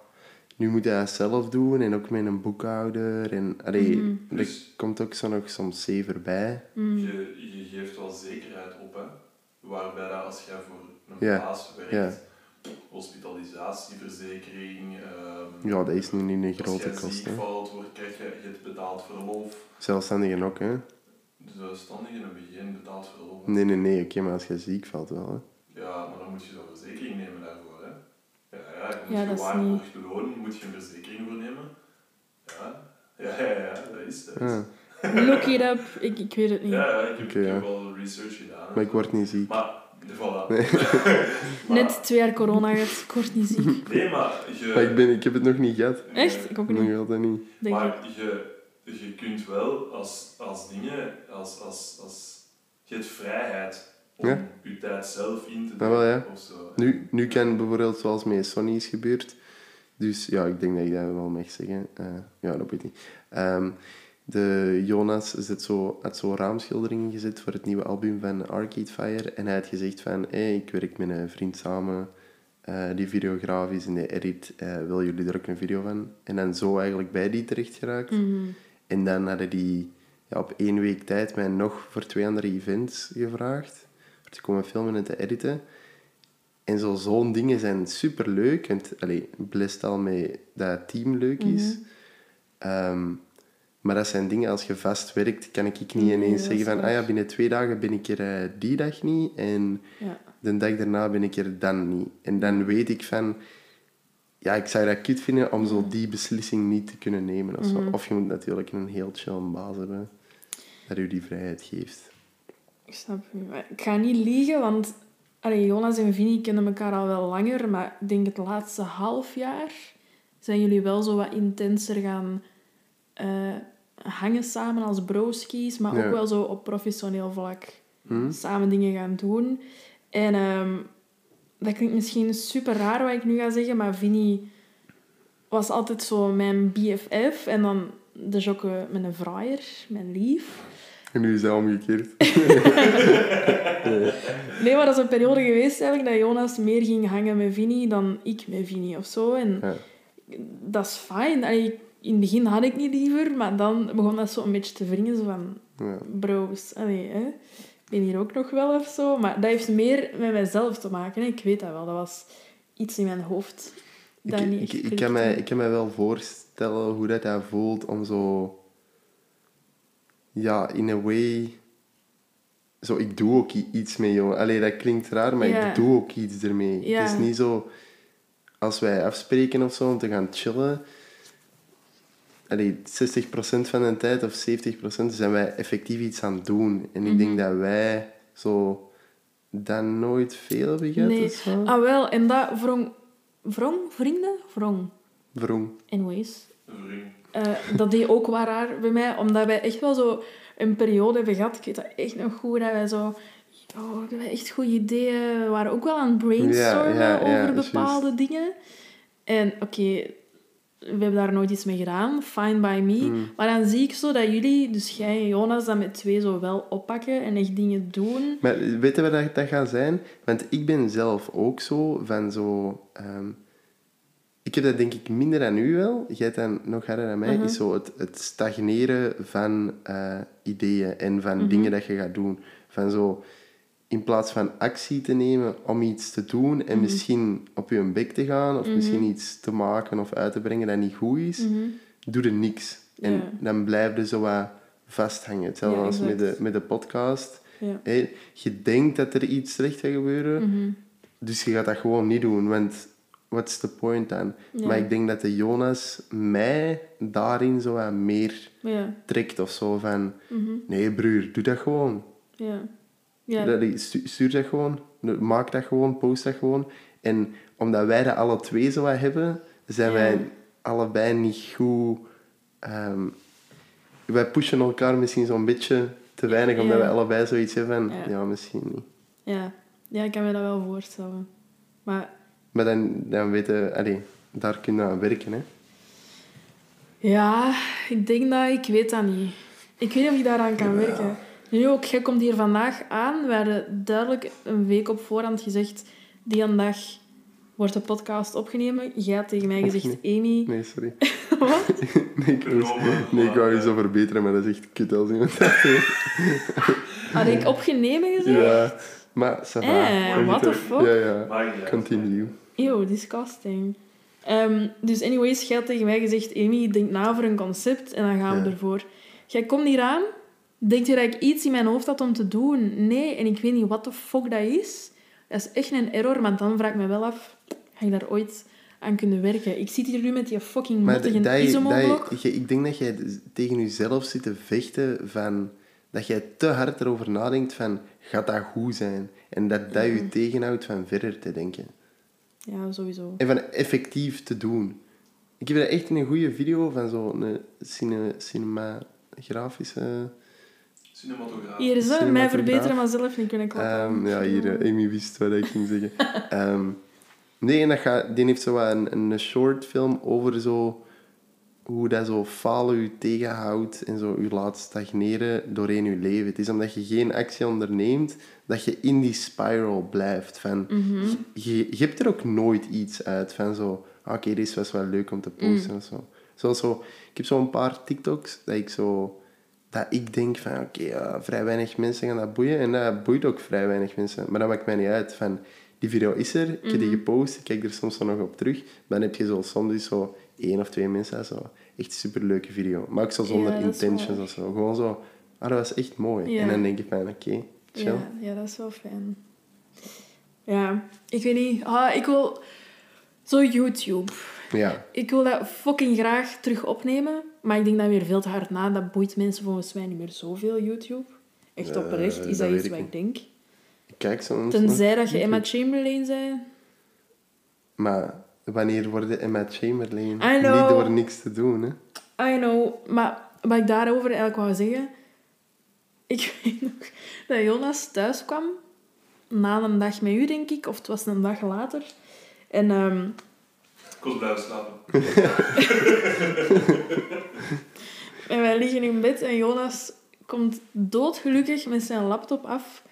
nu moet je dat zelf doen en ook met een boekhouder. En allee, Mhm. er Dus- komt ook zo nog soms zever bij. Mm. Je, je geeft wel zekerheid op, hè. Waarbij dat als jij voor een baas werkt, hospitalisatieverzekering, ehm, Ja, dat is nu niet een als grote jij kost. ziek Hè. valt, wordt, krijg je het betaald verlof. Zelfstandigen ook, hè. De zelfstandigen hebben geen betaald verlof. Nee, nee, nee, oké, maar als je ziek valt wel, hè. Ja, maar dan moet je zo'n verzekering nemen daarvoor, hè. Ja, ja, je moet Ja, je dat is waarborgd loon, moet je een verzekering voor nemen. Ja, ja, ja, ja dat is dat. is- Ja. Look it up. Ik, ik weet het niet. Ja, ja, ik heb, Oké, ik ja. heb wel research gedaan. Maar ik word niet ziek. Maar, voilà. Nee. maar, Net twee jaar corona gehad, kort niet ziek. Nee, maar je... Maar ik, ben, ik heb het nog niet gehad. Echt? Ik ook Nog niet. altijd niet. Denk ik. Maar je, je kunt wel als, als dingen, als, als, als, je hebt vrijheid om Ja. je tijd zelf in te Ja, wel, ja. of zo. Nu, nu kan bijvoorbeeld zoals met Sony is gebeurd. Dus ja, ik denk dat ik dat wel mag zeggen. Eh, ja, dat weet ik niet. Ehm, de Jonas zet zo, had zo raamschilderingen gezet voor het nieuwe album van Arcade Fire. En hij had gezegd van, hey, ik werk met een vriend samen. eh, die videograaf is in de edit. eh willen jullie er ook een video van? En dan zo eigenlijk bij die terecht geraakt. Mhm. En dan hadden die ja, op één week tijd mij nog voor twee andere events gevraagd. Om te komen filmen en te editen. En zo, zo'n dingen zijn superleuk. En allee, blest al mee dat het team leuk is. Ehm, maar dat zijn dingen, als je vast werkt, kan ik ik niet Nee, ineens zeggen van... waar. Ah ja, binnen twee dagen ben ik er eh, die dag niet. En Ja. de dag daarna ben ik er dan niet. En dan weet ik van... Ja, ik zou dat kut vinden om zo die beslissing niet te kunnen nemen. Of, zo. of je moet natuurlijk een heel chill baas hebben dat u die vrijheid geeft. Ik snap. Maar Ik ga niet liegen, want allee, Jonas en Vinnie kennen elkaar al wel langer, maar ik denk het laatste half jaar zijn jullie wel zo wat intenser gaan eh, hangen samen als broskies, maar Ja. ook wel zo op professioneel vlak Hm? samen dingen gaan doen. En ehm, dat klinkt misschien super raar wat ik nu ga zeggen, maar Vinnie was altijd zo mijn BFF en dan de jokke met een vraaier, mijn lief. En nu is dat omgekeerd. Nee, maar dat is een periode geweest eigenlijk dat Jonas meer ging hangen met Vinnie dan ik met Vinnie of zo. En Ja. dat is fijn. Allee, in het begin had ik niet liever, maar dan begon dat zo een beetje te wringen. Zo van, Ja. bros, allee, hè. Ik ben hier ook nog wel of zo. Maar dat heeft meer met mijzelf te maken. Hè. Ik weet dat wel. Dat was iets in mijn hoofd. Dat Ik, niet ik, ik, kan mij, ik kan mij wel voorstellen hoe dat, dat voelt om zo... Ja, in a way... Zo, ik doe ook iets mee, joh. Allee, dat klinkt raar, maar Ja. ik doe ook iets ermee. Ja. Het is niet zo... Als wij afspreken of zo om te gaan chillen... Allee, 60% van de tijd of 70% zijn wij effectief iets aan het doen. En ik Mhm. denk dat wij zo... Dat nooit veel hebben gehad Nee. zo. Ah, wel. En dat wrong... Wrong? Vrienden? Wrong. Wrong. Anyways. Vriend. Eh, dat deed ook wel raar bij mij, omdat wij echt wel zo een periode hebben gehad. Ik weet dat echt nog goed, dat wij zo... Oh, we hebben echt goede ideeën. We waren ook wel aan het brainstormen Ja, ja, ja, over juist. bepaalde dingen. En oké, we hebben daar nooit iets mee gedaan. Fine by me. Hmm. Maar dan zie ik zo dat jullie, dus jij en Jonas, dat met twee zo wel oppakken en echt dingen doen. Maar weten we dat dat gaat zijn? Want ik ben zelf ook zo van zo... ehm, ik heb dat denk ik minder dan u wel. Jij dat nog harder dan mij. Mhm. Is zo het, het stagneren van eh, ideeën en van Mhm. dingen dat je gaat doen. Van zo... In plaats van actie te nemen om iets te doen en Mhm. misschien op je bek te gaan of misschien iets te maken of uit te brengen dat niet goed is, Mhm. doe er niks. En Ja. dan blijf je zo wat vasthangen. Hetzelfde Ja, als met de, met de podcast. Ja. Je denkt dat er iets slecht gaat gebeuren, Mhm. dus je gaat dat gewoon niet doen. Want what's the point dan? Maar ik denk dat de Jonas mij daarin zo wat meer trekt of zo. Van, Mhm. nee broer, doe dat gewoon. Ja. Ja. Stuur dat gewoon. Maak dat gewoon, post dat gewoon. En omdat wij dat alle twee zo wat hebben, zijn wij allebei niet goed... ehm, wij pushen elkaar misschien zo'n beetje te weinig, omdat wij allebei zoiets hebben. Ja. Misschien niet. Ja. ja, ik kan me dat wel voorstellen. Maar Maar dan, dan weten... Allee, daar kun je aan werken, hè. Ja, ik denk dat ik weet dat niet. Ik weet niet of ik daaraan kan werken. Nu ook, jij komt hier vandaag aan. We hadden duidelijk een week op voorhand gezegd... Die een dag wordt de podcast opgenomen. Jij had tegen mij gezegd... Amy... Nee, sorry. Wat? Nee, ik, wou- nee, ik wou iets zo verbeteren, maar dat is echt kut als iemand dat. Had ik opgenomen gezegd? Ja, maar. Eh, what the fuck? Ja, ja. Continue. Eeuw, disgusting. Ehm, dus anyways, jij had tegen mij gezegd... Amy, denk na over een concept en dan gaan we Ja. ervoor. Jij komt hier aan. Denk je dat ik iets in mijn hoofd had om te doen? Nee, en ik weet niet wat de fuck dat is. Dat is echt een error, want dan vraag ik me wel af... Ga ik daar ooit aan kunnen werken? Ik zit hier nu met die fucking mottige isomoblok. ik denk dat jij tegen jezelf zit te vechten van... Dat jij te hard erover nadenkt van... Gaat dat goed zijn? En dat dat je tegenhoudt van verder te denken. Ja, sowieso. En van effectief te doen. Ik heb er echt een goede video van zo'n cine, cinematografische... Cinematograaf. Hier is het, mij verbeteren, maar zelf niet kunnen klappen. Ehm, ja, hier, eh, Amy wist wat ik ging zeggen. Ehm, nee, en dat gaat, die heeft zo wat een, een short film over zo, hoe dat zo falen u tegenhoudt en zo u laat stagneren doorheen je leven. Het is omdat je geen actie onderneemt, dat je in die spiral blijft. Van, je, je hebt er ook nooit iets uit van zo, ah, oké, dit was wel leuk om te posten of zo. Zoals zo. Ik heb zo een paar TikToks dat ik zo dat ik denk van, oké, ja, vrij weinig mensen gaan dat boeien. En dat boeit ook vrij weinig mensen. Maar dat maakt mij niet uit. Van, die video is er, ik heb die gepost, ik kijk er soms nog op terug. Dan heb je zo soms zo één of twee mensen zo echt superleuke video. Maar ook zo zonder Ja, intentions of zo. Gewoon zo, ah, dat was echt mooi. Ja. En dan denk ik van, oké, chill. Ja, ja, dat is wel fijn. Ja, ik weet niet. Ah, ik wil... Zo YouTube. Ja. Ik wil dat fucking graag terug opnemen. Maar ik denk dat weer veel te hard na. Dat boeit mensen volgens mij niet meer zoveel, YouTube. Echt Eh, oprecht is dat iets ik wat ik denk. Ik Kijk soms Tenzij nog dat je. Emma Chamberlain zei. Maar wanneer worden Emma Chamberlain niet door niks te doen, hè? I know. Maar wat ik daarover eigenlijk wou zeggen... Ik weet nog dat Jonas thuis kwam. Na een dag met u, denk ik. Of het was een dag later. En... ehm, Ik was blijven slapen. En wij liggen in bed en Jonas komt doodgelukkig met zijn laptop af.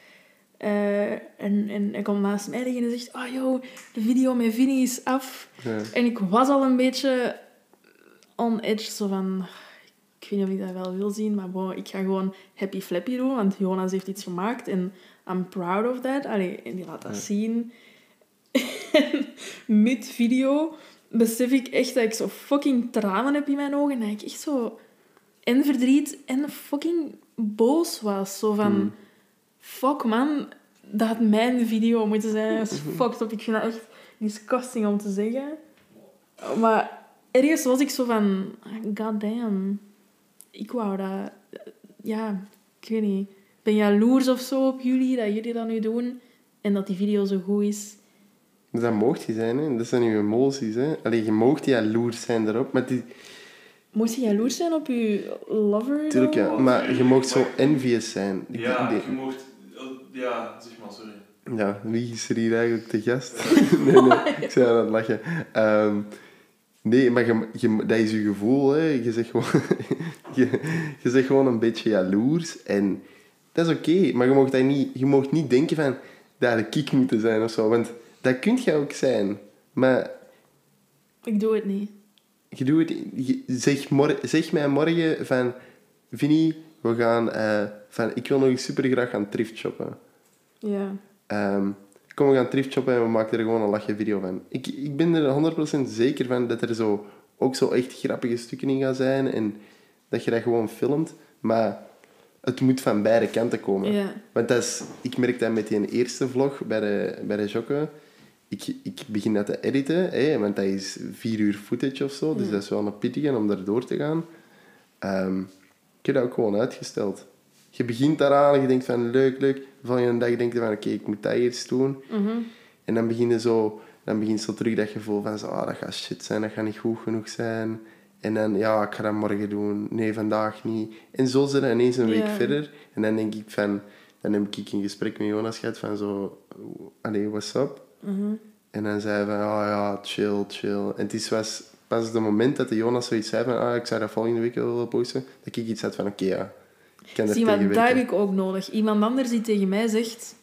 Eh, en, en hij komt naast mij liggen en zegt... Oh, joh, de video met Vinnie is af. Ja. En ik was al een beetje on edge, zo van... Ik weet niet of ik dat wel wil zien, maar bon, ik ga gewoon happy flappy doen, want Jonas heeft iets gemaakt en I'm proud of that. Allee, en die laat dat Ja. zien. En mid-video besef ik echt dat ik zo fucking tranen heb in mijn ogen en dat ik echt zo... En verdriet en fucking boos was. Zo van... Mm. Fuck man, dat had mijn video moeten zijn. Dat is fucked up. Ik vind dat echt disgusting om te zeggen. Maar ergens was ik zo van... God damn. Ik wou dat... Ja, ik weet niet. Ik ben jaloers of zo op jullie, dat jullie dat nu doen. En dat die video zo goed is. Dus dat mocht je zijn, hè. Dat zijn je emoties, hè. Allee, je mocht jaloers zijn daarop, maar die... Moest je jaloers zijn op je lover? Tuurlijk, ja. Maar je mocht zo envious zijn. Ik- Ja, je mocht... Ja, zeg maar, sorry. Ja, wie is er hier eigenlijk de gast? nee, nee, ik zei aan het lachen. Ehm, nee, maar je, je, dat is je gevoel, hè. Je zegt gewoon, je, je zegt gewoon een beetje jaloers. En dat is oké, maar je mag, dat niet, je mag niet denken van, dat had ik moeten zijn of zo. Want dat kun je ook zijn. Maar Ik doe het niet. je doet het, je- zeg, mor, zeg mij morgen van, Vinnie, we gaan, eh, van, ik wil nog eens super graag gaan thrift shoppen. Ja. Ehm, kom, we gaan thrift shoppen en we maken er gewoon een lachje video van. Ik, ik ben er 100% zeker van dat er zo, ook zo echt grappige stukken in gaan zijn en dat je dat gewoon filmt. Maar het moet van beide kanten komen. Ja. Want dat is, ik merk dat met die eerste vlog bij de, bij de Jokke. Ik, ik begin dat te editen, hè, want dat is vier uur footage of zo. Dus dat is wel een pittige om daar door te gaan. Ehm, ik heb dat ook gewoon uitgesteld. Je begint daaraan en je denkt van leuk, leuk. De volgende dag denk je van oké, ik moet dat eerst doen. Mhm. En dan begin je zo, dan begint zo terug dat gevoel van zo, ah, dat gaat shit zijn, dat gaat niet goed genoeg zijn. En dan, ja, ik ga dat morgen doen. Nee, vandaag niet. En zo zit het ineens een week verder. En dan denk ik van, dan heb ik een gesprek met Jonas gehad van zo, allee, what's up? Mhm. En dan zei hij van, oh ja, chill, chill. En het is, was pas het moment dat de Jonas zoiets zei van, ah, ik zou dat volgende week wel willen posten, dat ik iets had van, oké, ja, ik kan er Zie, maar dat heb ik ook nodig. Iemand anders die tegen mij zegt...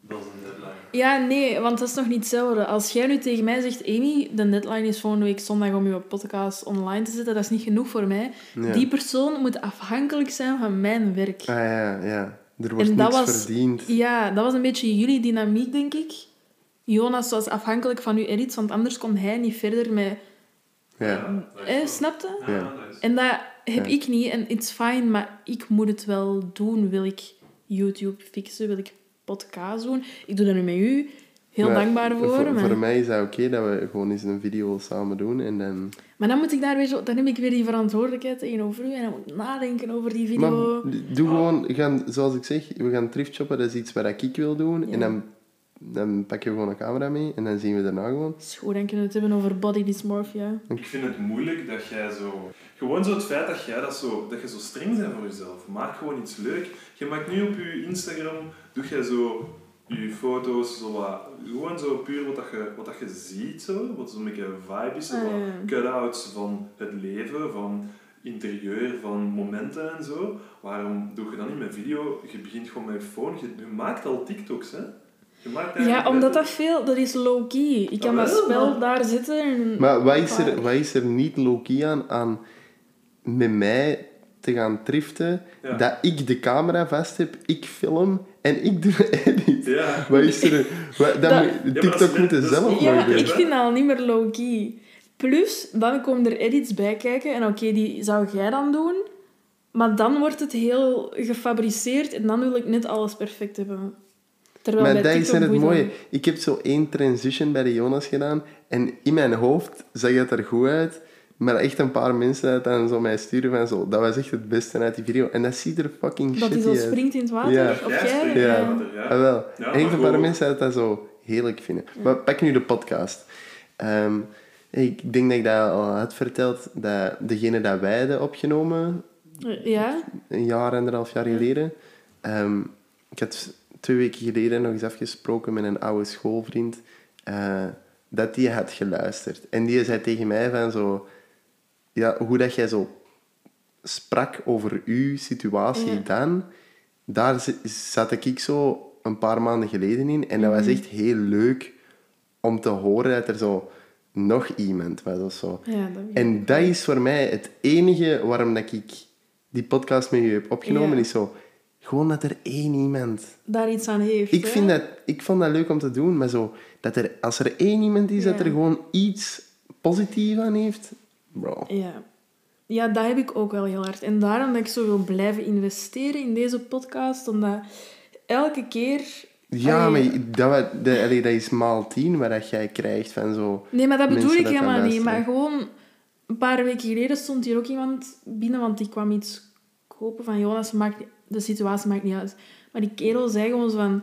Dat is een deadline. Ja, nee, want dat is nog niet hetzelfde. Als jij nu tegen mij zegt... Amy, de deadline is volgende week zondag om je podcast online te zetten. Dat is niet genoeg voor mij. Ja. Die persoon moet afhankelijk zijn van mijn werk. Ah ja, ja. Er wordt En dat niks was- verdiend. Ja, dat was een beetje jullie dynamiek, denk ik. Jonas was afhankelijk van uw edits, want anders kon hij niet verder met... Ja. Eh, snapte? Ja. En dat heb Ja. ik niet. En it's fine, maar ik moet het wel doen. Wil ik YouTube fixen? Wil ik podcast doen? Ik doe dat nu met u. Heel Maar dankbaar voor. Voor, maar... voor mij is dat oké dat we gewoon eens een video samen doen en dan... maar dan moet ik daar weer zo... Dan heb ik weer die verantwoordelijkheid tegenover u. En dan moet ik nadenken over die video. Maar doe gewoon, gaan, zoals ik zeg, we gaan thrift shoppen, dat is iets wat ik wil doen. Ja. En dan, dan pak je gewoon een camera mee en dan zien we daarna gewoon. is goed, dan kunnen we het hebben over body dysmorphia. Ik vind het moeilijk dat jij zo... Gewoon zo het feit dat jij dat zo... Dat je zo streng bent voor jezelf. Maak gewoon iets leuk. Je maakt nu op je Instagram... Doe jij zo... Je foto's, zo wat... Gewoon zo puur wat, dat je, wat dat je ziet, zo. Wat zo'n beetje een vibe is. Zo Ah, wat ja. cut-outs van het leven, van interieur, van momenten en zo. Waarom doe je dat niet met video? Je begint gewoon met je phone. Je, je maakt al TikToks, hè. Ja, omdat dat veel... Dat is low-key. Ik kan Ah, dat spel maar- daar zitten en... Maar wat is er, wat is er niet low-key aan, aan met mij te gaan triften, Ja. dat ik de camera vast heb, ik film en ik doe de edit? Ja. Wat is er... Wat, dat TikTok moet het zelf Ja, ik vind dat al niet meer low-key. Plus, dan komen er edits bij kijken. En oké, die zou jij dan doen. Maar dan wordt het heel gefabriceerd. En dan wil ik net alles perfect hebben. Terwijl Maar dat is het dat mooie. Ik heb zo één transition bij de Jonas gedaan. En in mijn hoofd zag het er goed uit. Maar echt een paar mensen dat dan zo mij sturen van zo... Dat was echt het beste uit die video. En dat ziet er fucking niet. Dat hij shitty zo uit. springt in het water. Ja. Of Ja, jij? springt in het Ja. water. Ja. Ah, wel. Ja, echt een paar mensen dat dat zo heerlijk vinden. Maar pak nu de podcast. Ehm, ik denk dat ik dat al had verteld. Dat degene dat wij hadden opgenomen, Ja? een jaar, anderhalf jaar geleden. ehm, ik had twee weken geleden nog eens afgesproken met een oude schoolvriend. eh, dat die had geluisterd. En die zei tegen mij van zo... Ja, hoe dat jij zo sprak over uw situatie Ja. dan, daar zat ik zo een paar maanden geleden in. En dat was Mhm. echt heel leuk om te horen dat er zo nog iemand was of zo. Ja, dat. En dat is voor mij het enige waarom dat ik die podcast met u heb opgenomen. Ja. Is zo, gewoon dat er één iemand... Daar iets aan heeft. Ik, hè? vind dat, ik vond dat leuk om te doen, maar zo, dat er, als er één iemand is dat Ja. er gewoon iets positiefs aan heeft... Bro. Ja. ja, dat heb ik ook wel heel hard. En daarom dat ik zo wil blijven investeren in deze podcast. Omdat elke keer... Ja, Allee, maar dat, dat, allee, dat is maal tien wat dat jij krijgt van zo... Nee, maar dat bedoel ik dat helemaal niet. Maar gewoon een paar weken geleden stond hier ook iemand binnen, want die kwam iets kopen van Jonas, maakt, de situatie maakt niet uit. Maar die kerel zei gewoon zo van...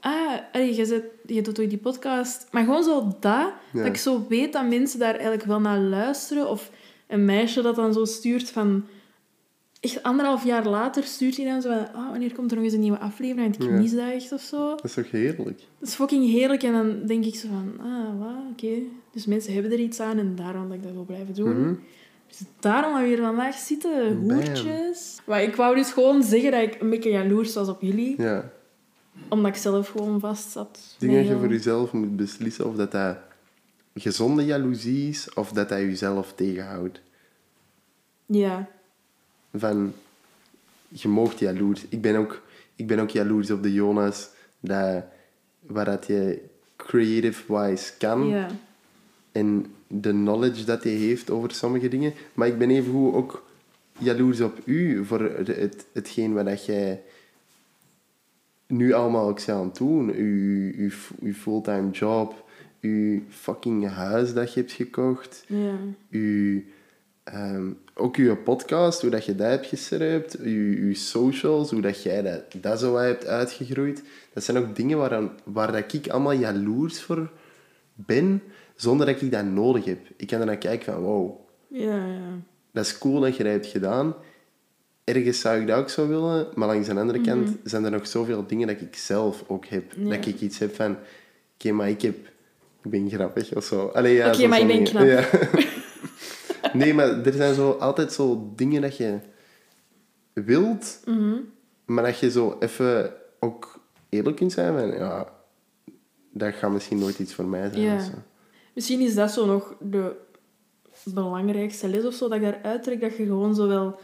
Ah, allee, je, zet, je doet toch die podcast. Maar gewoon zo dat, Ja. dat ik zo weet dat mensen daar eigenlijk wel naar luisteren. Of een meisje dat dan zo stuurt van... Echt anderhalf jaar later stuurt hij dan zo van... Ah, wanneer komt er nog eens een nieuwe aflevering? Want ik Ja. mis dat echt of zo. Dat is toch heerlijk? Dat is fucking heerlijk. En dan denk ik zo van, ah, wat, oké. Dus mensen hebben er iets aan en daarom dat ik dat wil blijven doen. Mhm. Dus daarom dat we hier vandaag zitten, Bam. hoertjes. Maar ik wou dus gewoon zeggen dat ik een beetje jaloers was op jullie. Ja. Omdat ik zelf gewoon vast zat. Ik denk dat je voor jezelf moet beslissen of dat, dat gezonde jaloezie is of dat dat jezelf tegenhoudt. Ja. Van, je moogt jaloers. Ik ben ook, ik ben ook jaloers op de Jonas, dat, waar dat je creative-wise kan. Ja. En de knowledge dat hij heeft over sommige dingen. Maar ik ben evengoed ook jaloers op u voor het, het, hetgeen wat dat jij nu allemaal ook aan het doen. Uw, uw, uw fulltime job, uw fucking huis dat je hebt gekocht, Ja. uw, ehm, ook uw podcast, hoe dat je dat hebt geserpt, uw, uw socials, hoe dat jij dat, dat zo hebt uitgegroeid. Dat zijn ook dingen waar, waar dat ik allemaal jaloers voor ben, zonder dat ik dat nodig heb. Ik kan er naar kijken van, wow, Ja, ja. dat is cool dat je dat hebt gedaan. Ergens zou ik dat ook zo willen, maar langs de andere kant zijn er nog zoveel dingen dat ik zelf ook heb. Mhm. Ja. Dat ik iets heb van, oké, maar ik heb... Ik ben grappig of zo. Allee, ja, Oké, maar ik ben knap. Ja. nee, maar er zijn zo altijd zo dingen dat je wilt, Mhm. maar dat je zo even ook eerlijk kunt zijn van, ja, dat gaat misschien nooit iets voor mij zijn. Ja. of zo. Misschien is dat zo nog de belangrijkste les of zo, dat ik daaruit trek dat je gewoon zo wel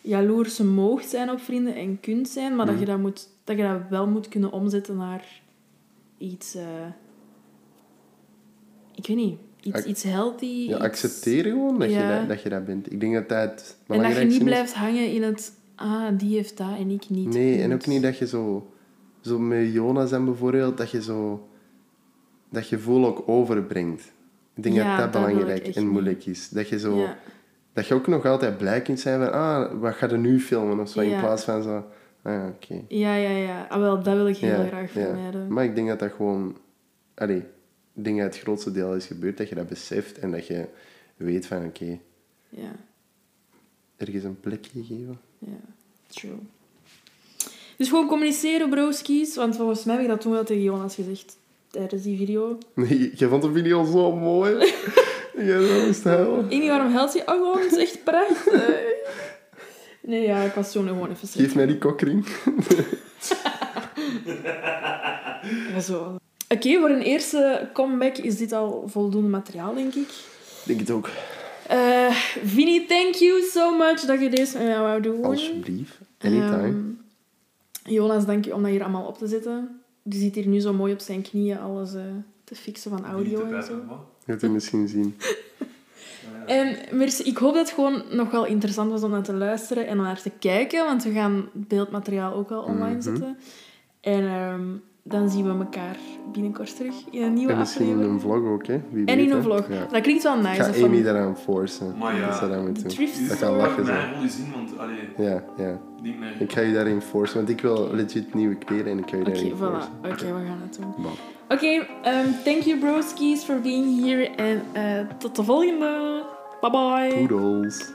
jaloers moogt zijn op vrienden en kunt zijn, maar dat, Mhm. je dat, moet, dat je dat wel moet kunnen omzetten naar iets... eh, ik weet niet. Iets, Ac- iets healthy. Ja, iets- accepteren gewoon dat, je dat, dat je dat bent. Ik denk dat dat het En dat je niet is. blijft hangen in het... Ah, die heeft dat en ik niet. Nee, en ook niet dat je zo... Zo met Jonas en bijvoorbeeld, dat je zo... Dat gevoel ook overbrengt. Ik denk Ja, dat dat belangrijk en moeilijk is. Dat je zo... Ja. Dat je ook nog altijd blij kunt zijn van... Ah, wat ga je nu filmen? Of zo, in plaats van zo... Ah, ja, oké. Ja, ja, ja. Ah, wel, dat wil ik heel graag vermijden. Maar ik denk dat dat gewoon... Allee, ik denk dat het grootste deel is gebeurd. Dat je dat beseft en dat je weet van... Oké, Ja, ergens een plekje geven. ja. True. Dus gewoon communiceren, broskies. Want volgens mij heb ik dat toen wel tegen Jonas gezegd tijdens die video. Nee, je vond de video zo mooi. Zo moest huilen. Ik niet waarom helpt je. Oh, gewoon, het is echt prachtig. Nee, ja, ik was toen gewoon even Geef mij die kokring. Ja, zo. Oké, voor een eerste comeback is dit al voldoende materiaal, denk ik. Ik denk het ook. Eh Vinnie, thank you so much dat je deze met mij wou doen. Alsjeblieft. Anytime. Ehm, Jonas, dank je om dat hier allemaal op te zetten. Die zit hier nu zo mooi op zijn knieën alles eh, te fixen van audio en zo. Je gaat het misschien zien. En merci, ik hoop dat het gewoon nog wel interessant was om naar te luisteren en om naar te kijken, want we gaan beeldmateriaal ook al online Mhm. zetten. En ehm, dan zien we elkaar binnenkort terug in een nieuwe En misschien in aflevering. een vlog ook, hè. Wie En weet, in een vlog. Ja. Dat klinkt wel Ik nice. ga hè, van- Amy daaraan forcen. Maar ja, dat dat moet doen. Dat gaat lachen zijn. in, want allee, Ja, ja. niet meer. Ik ga je daarin forcen, want ik wil legit nieuwe kleren en ik ga je daarin voilà. forcen. Oké, we gaan het doen. Bon. Oké, ehm, thank you broskies for being here en eh, tot de volgende. Bye bye. Toodles.